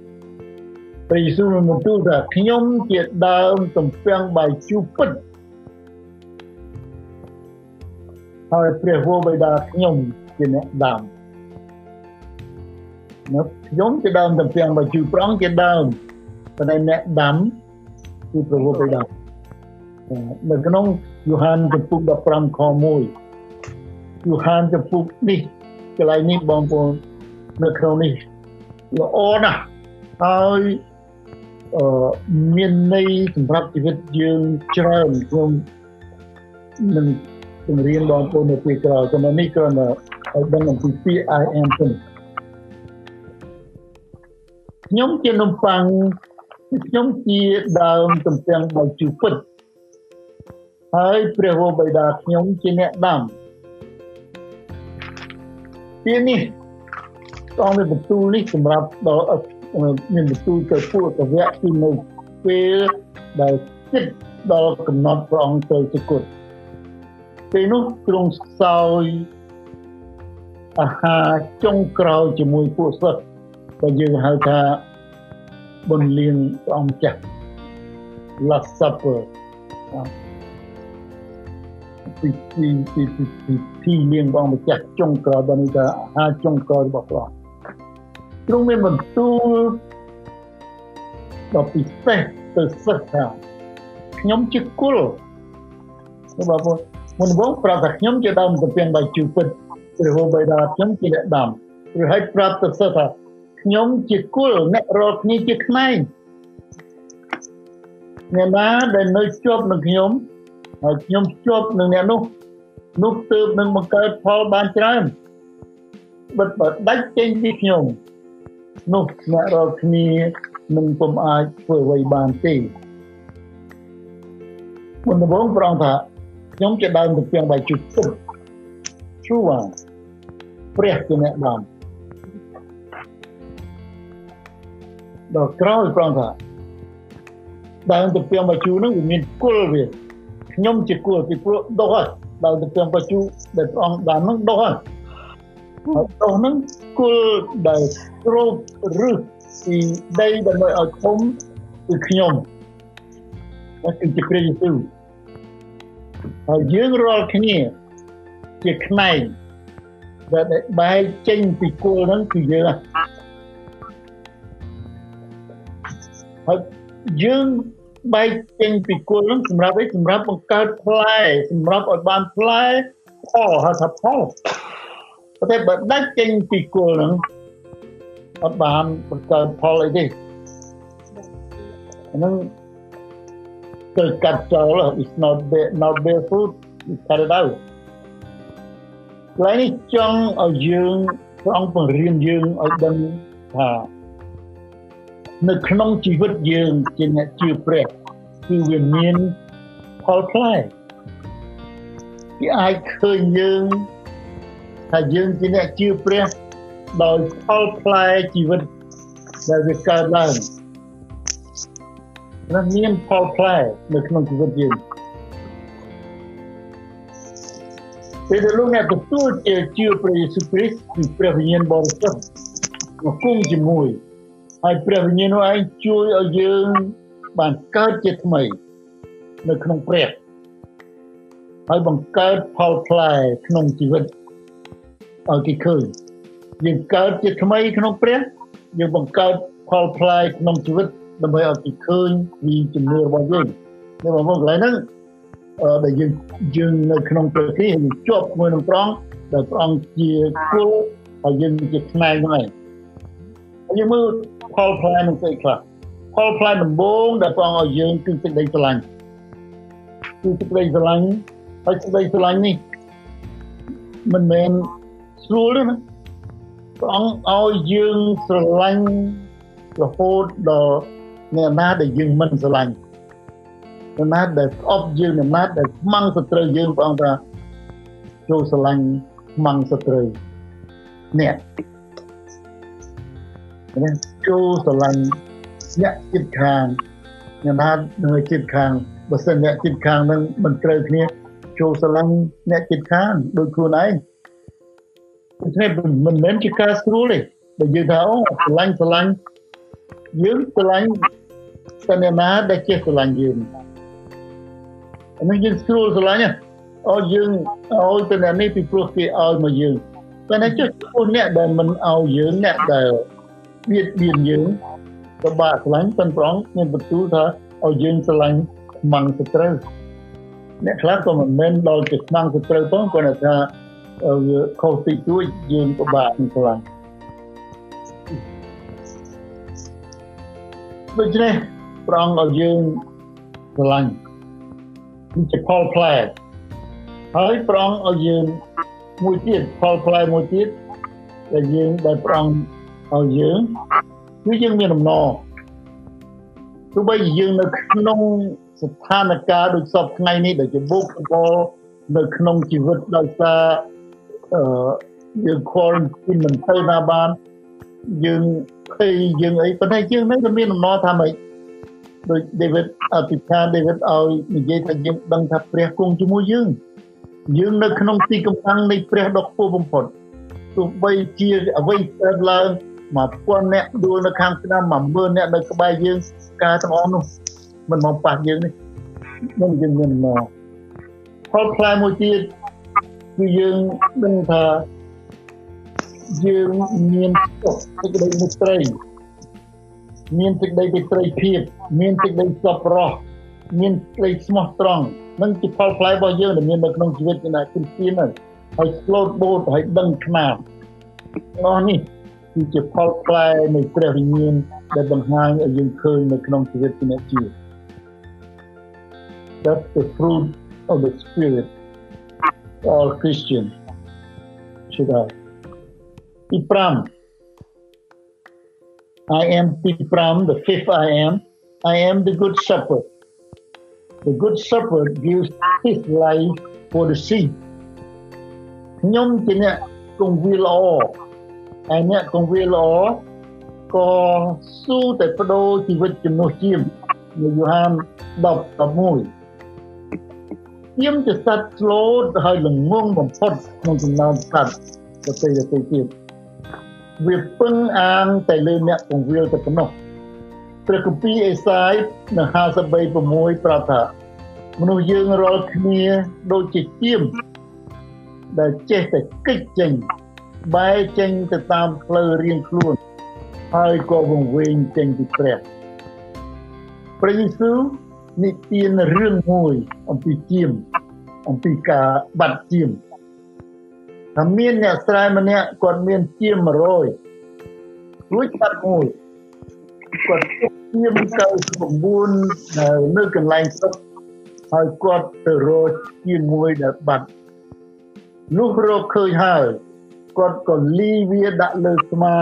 ព្រះយេស៊ូវបានទូលថាខ្ញុំជាដើមទំពាំងបាយជូរពិតហើយព្រះវរបិតាខ្ញុំជាអ្នកដាំនៅខ្ញុំជាដើមទំពាំងបាយជូរប្រងជាដើមប៉ុន្តែអ្នកដាំគឺព្រះវរបិតានៅក្នុងយូហានចំពុក15ខ1 យូហានចំពុកនេះកន្លែងនេះបងប្អូននៅក្នុងនេះល្អណាស់ហើយអឺមានន័យសម្រាប់ជីវិតយើងច្រើនខ្ញុំនឹងបង្រៀនបងប្អូននៅពេលក្រោយចំណុចនេះគ្រាន់តែឲ្យដឹងអំពីពាក្យ I am ទៅខ្ញុំជានំប៉័ងខ្ញុំជាដើមទំពាំងបាយជូរពិតហើយព្រះវរបិតាខ្ញុំជាអ្នកដាំ ទាននេះកងមានបន្ទូលនេះសម្រាប់ដល់មានបន្ទូលទៅពួកកវៈទីនៅពេលដែលគិតដល់កំណត់ព្រះអង្គទៅជាគុណពេលនោះទ្រង់សោយអាហារចុងក្រោយជាមួយពួកសិស្សដែលយើងហៅថាបុណ្យលៀងព្រះអង្គចាស់ Last Supper ពីពីពីពីពីលៀងព្រះអង្គម្ចាស់ចុងក្រោយបាននេះថាអាហារចុងក្រោយរបស់ព្រះអង្គទ្រង់មានបន្ទូលដ៏ពិសេសទៅសិស្សថាខ្ញុំជាគុលបងប្អូនមុនបងប្រាប់ថាខ្ញុំជាដើមទំពាំងបាយជូរពិតព្រះហូបៃតាខ្ញុំជាអ្នកដាំឬឲ្យប្រាប់ទៅសិស្សថាខ្ញុំជាគុលអ្នករកគ្នាជាខ្នែងអ្នកណាដែលនៅជាប់នឹងខ្ញុំ ហើយខ្ញុំជាប់នឹងអ្នកនោះនោះទើបនឹងបង្កើតផលបានច្រើនបិទបើដាច់ចេញពីខ្ញុំនោះអ្នករាល់គ្នាមិនពុំអាចធ្វើអ្វីបានទេមុនដំបូងប្រងថាខ្ញុំជាដើមទំពាំងបាយជូរទឹកឈូវព្រះជាអ្នកដើមដល់ក្រោយប្រងថាដើមទំពាំងបាយជូរនោះវាមានគុលវា ខ្ញុំជាគុលពីព្រោះដុសហើយដើមទំពាំងបាយជូរដែលព្រះអង្គបាននោះដុសហើយហើយដុសហ្នឹងគុលដែលគ្របរឹសពីដីដើម្បីឲ្យធំគឺខ្ញុំហើយគឺជាព្រះយេស៊ូវហើយយើងរាល់គ្នាជាផ្នែកដែលបែកចេញពីគល់ហ្នឹងគឺយើងហើយយើង បែកចេញពីគល់ហ្នឹងសម្រាប់អីសម្រាប់បង្កើតផ្លែសម្រាប់ឲ្យបានផ្លែផលហៅថាផលតែបើដាច់ចេញពីគល់ហ្នឹងអត់បានបង្កើតផលអីទេហ្នឹងត្រូវកាត់ចោល it's not bare, not bare food we cut it out កន្លែងនេះចង់ឲ្យយើងព្រះអង្គបង្រៀនយើងឲ្យដឹងថា នៅក្នុងជីវិតយើងជាអ្នកជឿព្រះគឺវាមានផលផ្លែគេអាចឃើញយើងថាយើងជាអ្នកជឿព្រះដោយផលផ្លែជីវិតដែលវាកើតឡើងនិងមានផលផ្លែនៅក្នុងជីវិតយើងពេលដែលលោកអ្នកទទួលជាជឿព្រះយេស៊ូវគ្រីស្ទពីព្រះវិញ្ញាណបរិសុទ្ធមកគង់ជាមួយ ហើយព្រះវិញ្ញាណនោះឯងជួយឲ្យយើងបានកើតជាថ្មី នៅក្នុងព្រះហើយបង្កើតផលផ្លែក្នុងជីវិតឲ្យគេឃើញយើងកើតជាថ្មីក្នុងព្រះយើងបង្កើតផលផ្លែក្នុងជីវិតដើម្បីឲ្យគេឃើញពីជំនឿរបស់យើងនៅបងប្អូនកន្លែងហ្នឹងអឺដែលយើងយើងនៅក្នុងព្រះគ្រីស្ទយើងជាប់ជាមួយនឹងព្រះអង្គដែលព្រះអង្គជាគុលហើយយើងជាផ្នែកហ្នឹងឯងហើយយើងមើល ផលផ្លែនឹងស្អីខ្លះផលផ្លែដំបូងដែលព្រះអង្គឲ្យយើងគឺសេចក្តីស្រឡាញ់គឺសេចក្តីស្រឡាញ់ហើយសេចក្តីស្រឡាញ់នេះមិនមែនស្រួលទេណាព្រះអង្គឲ្យយើងស្រឡាញ់រហូតដល់អ្នកណាដែលយើងមិនស្រឡាញ់អ្នកណាដែលស្អប់យើងអ្នកណាដែលខ្មាំងសត្រូវយើងព្រះអង្គថាចូលស្រឡាញ់ខ្មាំងសត្រូវអ្នក នេះចូលស្រឡាញ់អ្នកចិត្តខាងញ៉ាំថានៅចិត្តខាងបើសិនអ្នកចិត្តខាងនឹងមិនត្រូវគ្នាចូលស្រឡាញ់អ្នកចិត្តខាងដូចខ្លួនឯងដូច្នេះមិនមែនជាការស្រួលទេបើយើងថាអូស្រឡាញ់ស្រឡាញ់យើងស្រឡាញ់ស្នេហាដែលចេះស្រឡាញ់យើងអានេះយើងស្រួលស្រឡាញ់អូយើងឲ្យទៅអ្នកនេះពីព្រោះគេឲ្យមកយើងតែនេះចុះពួកអ្នកដែលមិនឲ្យយើងអ្នកដែល បៀតបៀនយើងក៏បាក់ស្រឡាញ់ប៉ុនប្រងមានបន្ទូលថាឲ្យយើងស្រឡាញ់ខ្មាំងសត្រូវអ្នកខ្លះក៏មិនមែនដល់ជាខ្មាំងសត្រូវផងគាត់ថាវាខុសតិចតួចយើងពិបាកនឹងស្រឡាញ់ដូច្នេះប្រងឲ្យយើងស្រឡាញ់ជាផលផ្លែហើយប្រងឲ្យយើងមួយទៀតផលផ្លែមួយទៀតដែលយើងដែលប្រង ឲ្យយើងគឺយើងមានដំណរទោះបីយើងនៅក្នុងស្ថានភាពដូចសពថ្ងៃនេះដែលជាបុគ្គលនៅក្នុងជីវិតដោយសារអឺយើងខលមិនទៅណាបានយើងភ័យយើងអីប៉ុន្តែយើងនឹងមានដំណរថាម៉េចដូច David អធិដ្ឋាន David ឲ្យនិយាយថាយើងដឹងថាព្រះគង់ជាមួយយើងយើងនៅក្នុងទីកំផាំងនៃព្រះដ៏ខ្ពស់បំផុតទោះបីជាអ្វីកើតឡើង 1000អ្នកដួលនៅខាងស្ដាំ10000អ្នកនៅក្បែរយើងការទាំងអស់នោះមិនមកប៉ះយើងនេះនឹងយើងមានមកផលផ្លែមួយទៀតគឺយើងដឹងថាយើងមានសុខសេចក្តីមេត្រី មានសេចក្តីមេត្រីភាពមានសេចក្តីសប្បុរសមានសេចក្តីស្មោះត្រង់នឹងជាផលផ្លែរបស់យើងដែលមាននៅក្នុងជីវិតជាអ្នកគ្រីស្ទានហើយហើយ slow boat ហើយដឹងខ្នាតអស់នេះ គឺជាផលផ្លែនៃព្រះវិញ្ញាណដែលបង្ហាញឲ្យយើងឃើញនៅក្នុងជីវិតជាអ្នកជឿ That's the fruit of the spirit all Christian should have ទី5 I am ទី5 the fifth I am I am the good shepherd the good shepherd gives his life for the sheep ខ្ញុំជាអ្នកគង្វាលល្អ ហើយអ្នកគង្វាលល្អក៏ស៊ូតែបដូរជីវិតជំនួសជាមនៅយូហាន10:11ជាមជាសត្វស្លូតហើយល្ងងបំផុតក្នុងចំណោមសត្វប្រទេសប្រទេសទៀតវាពឹងអាងតែលើអ្នកពង្វាលតែប៉ុណ្ណោះព្រះគម្ពីរអេសាយនៅ53:6ប្រាប់ថាមនុស្សយើងរាល់គ្នាដូចជាជាមដែលចេះតែគិតចេញ បែរចេញទៅតាមផ្លូវរៀងខ្លួនហើយក៏វង្វេងចេញពីព្រះព្រះយេស៊ូវនិទានរឿងមួយអំពីជាមអំពីការបាត់ជាមថាមានអ្នកស្រែម្នាក់គាត់មានជាម100រួចបាត់មួយគាត់ទុកជាម99នៅនៅកន្លែងស្រុកហើយគាត់ទៅរកជាមួយដែលបាត់នោះរកឃើញហើយ គាត់ក៏លីវាដាក់លើស្មា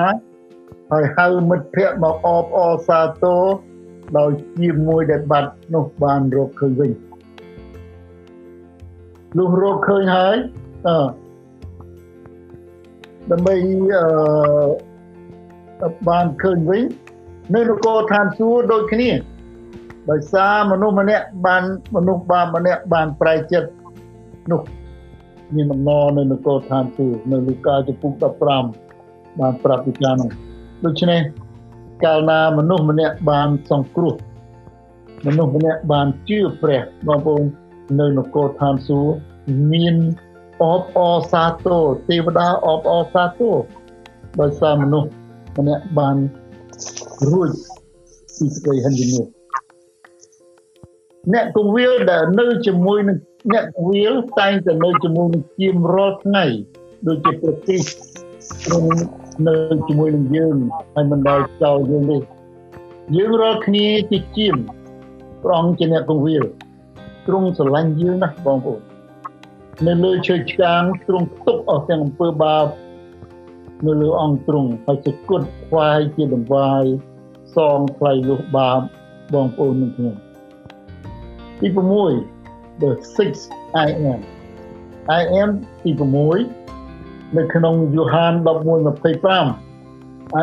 ហើយហៅមិត្តភ័ក្តិមកអបអរសាទរដោយជាមួយដែលបាត់នោះបានរកឃើញវិញលុះរកឃើញហើយអឺដើម្បីអឺបានឃើញវិញនៅនគរឋានសួគ៌ដូចគ្នាដោយសារមនុស្សម្នាក់បានមនុស្សបាបម្នាក់បានប្រែចិត្តនោះ មានដំណរនៅនគរឋានសួគ៌នៅលូកាចំពុក15បានប្រាប់ពីការនោះដូច្នេះកាលណាមនុស្សម្នាក់បានសង្គ្រោះមនុស្សម្នាក់បានជឿព្រះបងប្អូននៅនគរឋានសួគ៌មានអបអរសាទរទេវតាអបអរសាទរដោយសារមនុស្សម្នាក់បានរួចពីសេចក្តីហិនវិនិច្ឆ័យ អ្នកគង្វាលដែលនៅជាមួយនឹងអ្នកគង្វាលតែងតែនៅជាមួយនឹងជាមរាល់ថ្ងៃដូចជាប្រទេសក្នុងនៅជាមួយនឹងយើងហើយមិនដែលចោលយើងទេយើងរាល់គ្នាជាជាមព្រះអង្គជាអ្នកគង្វាលទ្រង់ស្រឡាញ់យើងណាស់បងប្អូននៅលើឈើឆ្កាងទ្រង់ទុកអស់ទាំងអំពើបាបនៅលើអង្គទ្រង់ហើយសគត់ខ្វាយជាដង្វាយសងថ្លៃលុះបាបបងប្អូននឹងខ្ញុំ ទី6 the 6 I am I am ទី6នៅក្នុងយូហាន11:25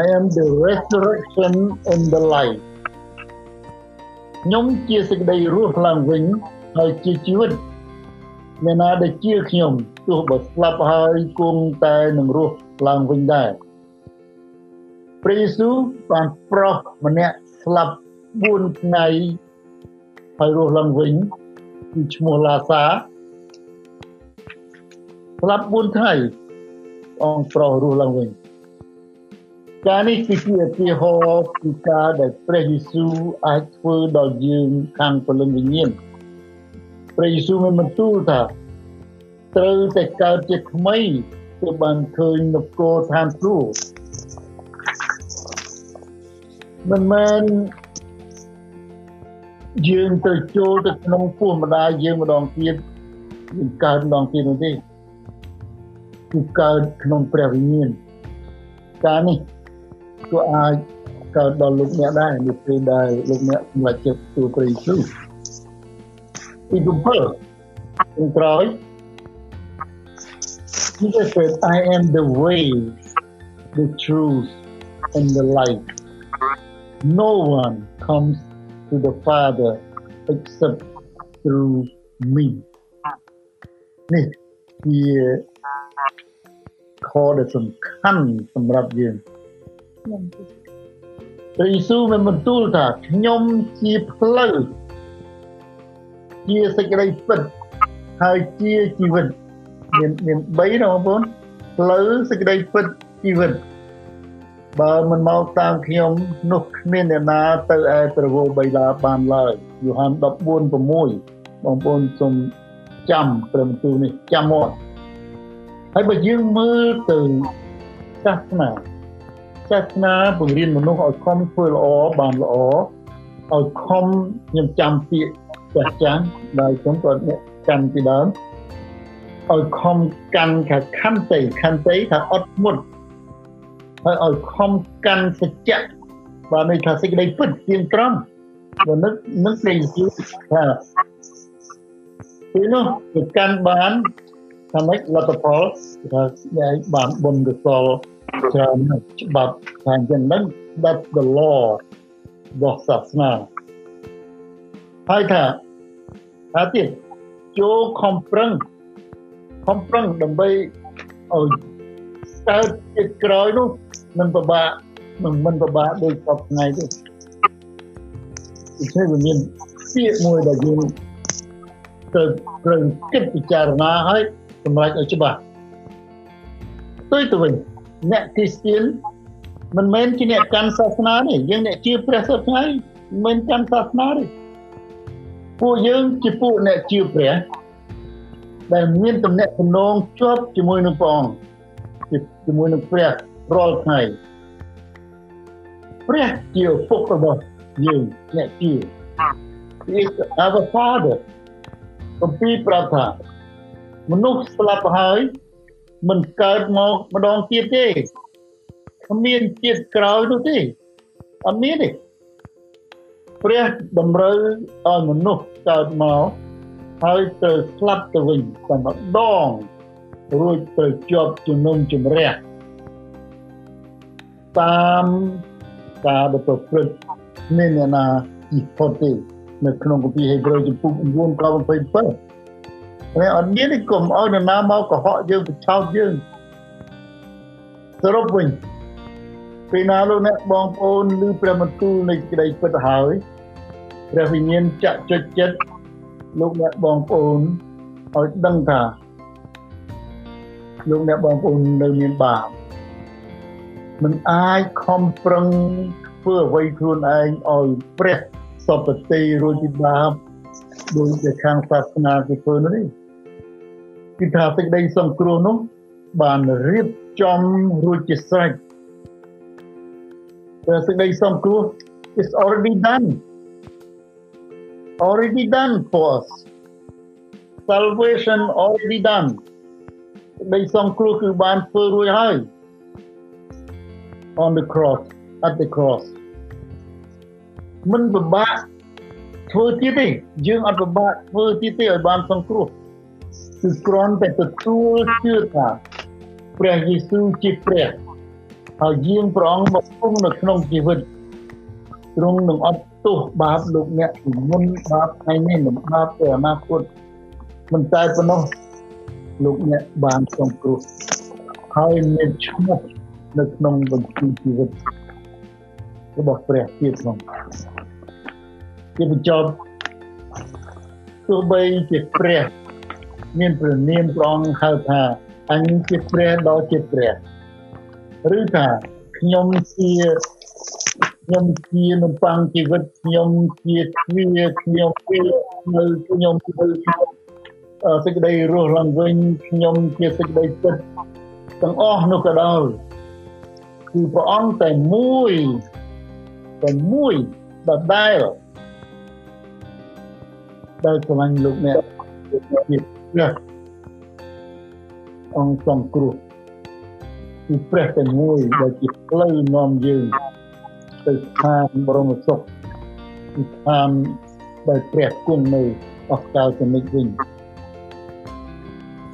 I am the resurrection and the life ខ្ញុំជាសេចក្តីរស់ឡើងវិញហើយជាជីវិតអ្នកណាដែលជាខ្ញុំទោះបើស្លាប់ហើយគង់តែនឹងរស់ឡើងវិញដែរព្រះយេស៊ូវបានប្រោះម្នាក់ស្លាប់4ថ្ងៃ ហើយរស់ឡើងវិញគឺឈ្មោះឡាសាស្លាប់4ថ្ងៃអង្គប្រោះរស់ឡើងវិញការនេះគឺជាឧទាហរណ៍ពីការដែលព្រះយេស៊ូវអាចធ្វើដល់យើងខាងព្រលឹងវិញ្ញាណព្រះយេស៊ូវមានបន្ទូលថាត្រូវតែកើតជាថ្មីទើបបានឃើញនគរឋានសួគ៌មិនមែន យើងទៅចូលទៅក្នុងពោះម្ដាយយើងម្ដងទៀតយើងកើតម្ដងទៀតនោះទេគឺកើតក្នុងព្រះវិញ្ញាណការនេះក៏អាចកើតដល់លោកអ្នកដែរនៅពេលដែលលោកអ្នកសម្រេចចិត្តទទួលព្រះយេស៊ូវទី7ខាងក្រោយ Jesus said I am the way the truth and the light no one comes to the father except through me នេះជាខដែលសំខាន់សម្រាប់យើងព្រះយេស៊ូវបានបន្ទូលថាខ្ញុំជាផ្លូវជាសេចក្តីពិតហើយជាជីវិតមានមាន3ណាបងប្អូនផ្លូវសេចក្តីពិតជីវិត បើមិនមកតាមខ្ញុំនោះគ្មានអ្នកណាទៅឯប្រវោបៃឡាបានឡើយយូហាន14:6បងប្អូនសូមចាំព្រមទូនេះចាំមកហើយបើយើងមើលទៅសាសនាសាសនាបង្រៀនមនុស្សឲ្យខំធ្វើល្អបានល្អឲ្យខំខ្ញុំចាំពាក្យចាស់ចាស់ដែលខ្ញុំក៏អ្នកកាន់ពីដើមឲ្យខំកាន់ថាខន្តីខន្តីថាអត់ធ្មត់ ហើយឲ្យខំកាន់សច្ចៈបានន័យថាសេចក្តីពិតទៀងត្រង់បើនឹកនឹកលេងយូរថាពេលនោះទៅកាន់បានថាម៉េចលទ្ធផលថាដែលបានបុណ្យកុសលច្រើនច្បាប់ថាអញ្ចឹងហ្នឹង that's the law របស់សាសនាហើយថាថាទៀតចូលខំប្រឹងខំប្រឹងដើម្បីឲ្យកើតជាក្រោយនោះ មិនពិបាកមិនមិនពិបាកដូចសពថ្ងៃទេគឺវាមានពាក្យមួយដែលយើងត្រូវត្រូវគិតពិចារណាឲ្យសម្រេចឲ្យច្បាស់ទៅទៅវិញអ្នកគ្រីស្ទៀនមិនមែនជាអ្នកកាន់សាសនាទេយើងអ្នកជឿព្រះសពថ្ងៃមិនកាន់សាសនាទេពួកយើងជាពួកអ្នកជឿព្រះដែលមានតំណែងទំនងជាប់ជាមួយនឹងព្រះអង្គជាមួយនឹងព្រះ រាល់ថ្ងៃព្រះជាឪពុករបស់យើងអ្នកជឿ He is our father អំពីប្រាប់ថាមនុស្សស្លាប់ហើយមិនកើតមកម្ដងទៀតទេគ្មានជាតិក្រោយនោះទេអត់មានទេព្រះតម្រូវឲ្យមនុស្សកើតមកហើយត្រូវស្លាប់ទៅវិញតែម្ដងរួចត្រូវជាប់ជំនុំជម្រះ តាមការដែលប្រព្រឹត្តមានអ្នកណាទីផុតទេនៅក្នុងគម្ពីរហេព្រើរចំពុក9ខ27ហើយអត់មានទេកុំឲ្យនរណាមកកុហកយើងបញ្ឆោតយើងសរុបវិញពេលណាលោកអ្នកបងប្អូនឬព្រះបន្ទូលនៃក្តីពិតហើយព្រះវិញ្ញាណចាក់ចុចចិត្តលោកអ្នកបងប្អូនឲ្យដឹងថាលោកអ្នកបងប្អូននៅមានបាប មិនអាចខំប្រឹងធ្វើអ្វីខ្លួនឯងឲ្យព្រះសពតិរួចពីបាបដោយតែខាងសាសនាគេធ្វើនោះនេះគឺថាសេចក្តីសង្គ្រោះនោះបានរៀបចំរួចជាស្រេចតែសេចក្តីសង្គ្រោះ is already done already done for us salvation already done សេចក្តីសង្គ្រោះគឺបានធ្វើរួចហើយ on the cross at the cross មិនពិបាកធ្វើទៀតទេយើងអត់ពិបាកធ្វើទៀតទេឲ្យបានសង្គ្រោះគឺគ្រាន់តែទទួលជឿថាព្រះយេស៊ូវជាព្រះហើយយាងព្រះអង្គមកគង់នៅក្នុងជីវិតទ្រង់នឹងអត់ទោសបាបលោកអ្នកពីមុនបាបថ្ងៃនេះនឹងបាបទៅអនាគតមិនតែប៉ុណ្ណោះលោកអ្នកបានសង្គ្រោះហើយមានឈ្មោះ នៅក្នុងបញ្ជីជីវិតរបស់ព្រះទៀតផងជាបញ្ចប់ទោះបីជាព្រះមានព្រះនាមព្រះអង្គហៅថាអញជាព្រះដ៏ជាព្រះឬថាខ្ញុំជាខ្ញុំជានំប៉័ងជីវិតខ្ញុំជាទ្វាខ្ញុំជានៅខ្ញុំធ្វើសេចក្តីរស់ឡើងវិញខ្ញុំជាសេចក្តីពិតទាំងអស់នោះក៏ដោយ គឺព្រះអង្គតែមួយតែមួយដដែលដែលស្រឡាញ់លោកអ្នកជាព្រះអង្គសង្គ្រោះគឺព្រះតែមួយដែលជាផ្លូវនាំយើងទៅស្ថានបរមសុខគឺស្ថានដែលព្រះគង់នៅអស់កលទៅនិច្ចវិញ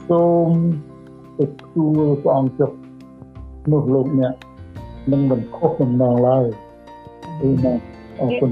សូមទទួលព្រះអង្គចុះនោះលោកអ្នក នឹងមិនខុសដំណងឡើយគឺណាអរគុណ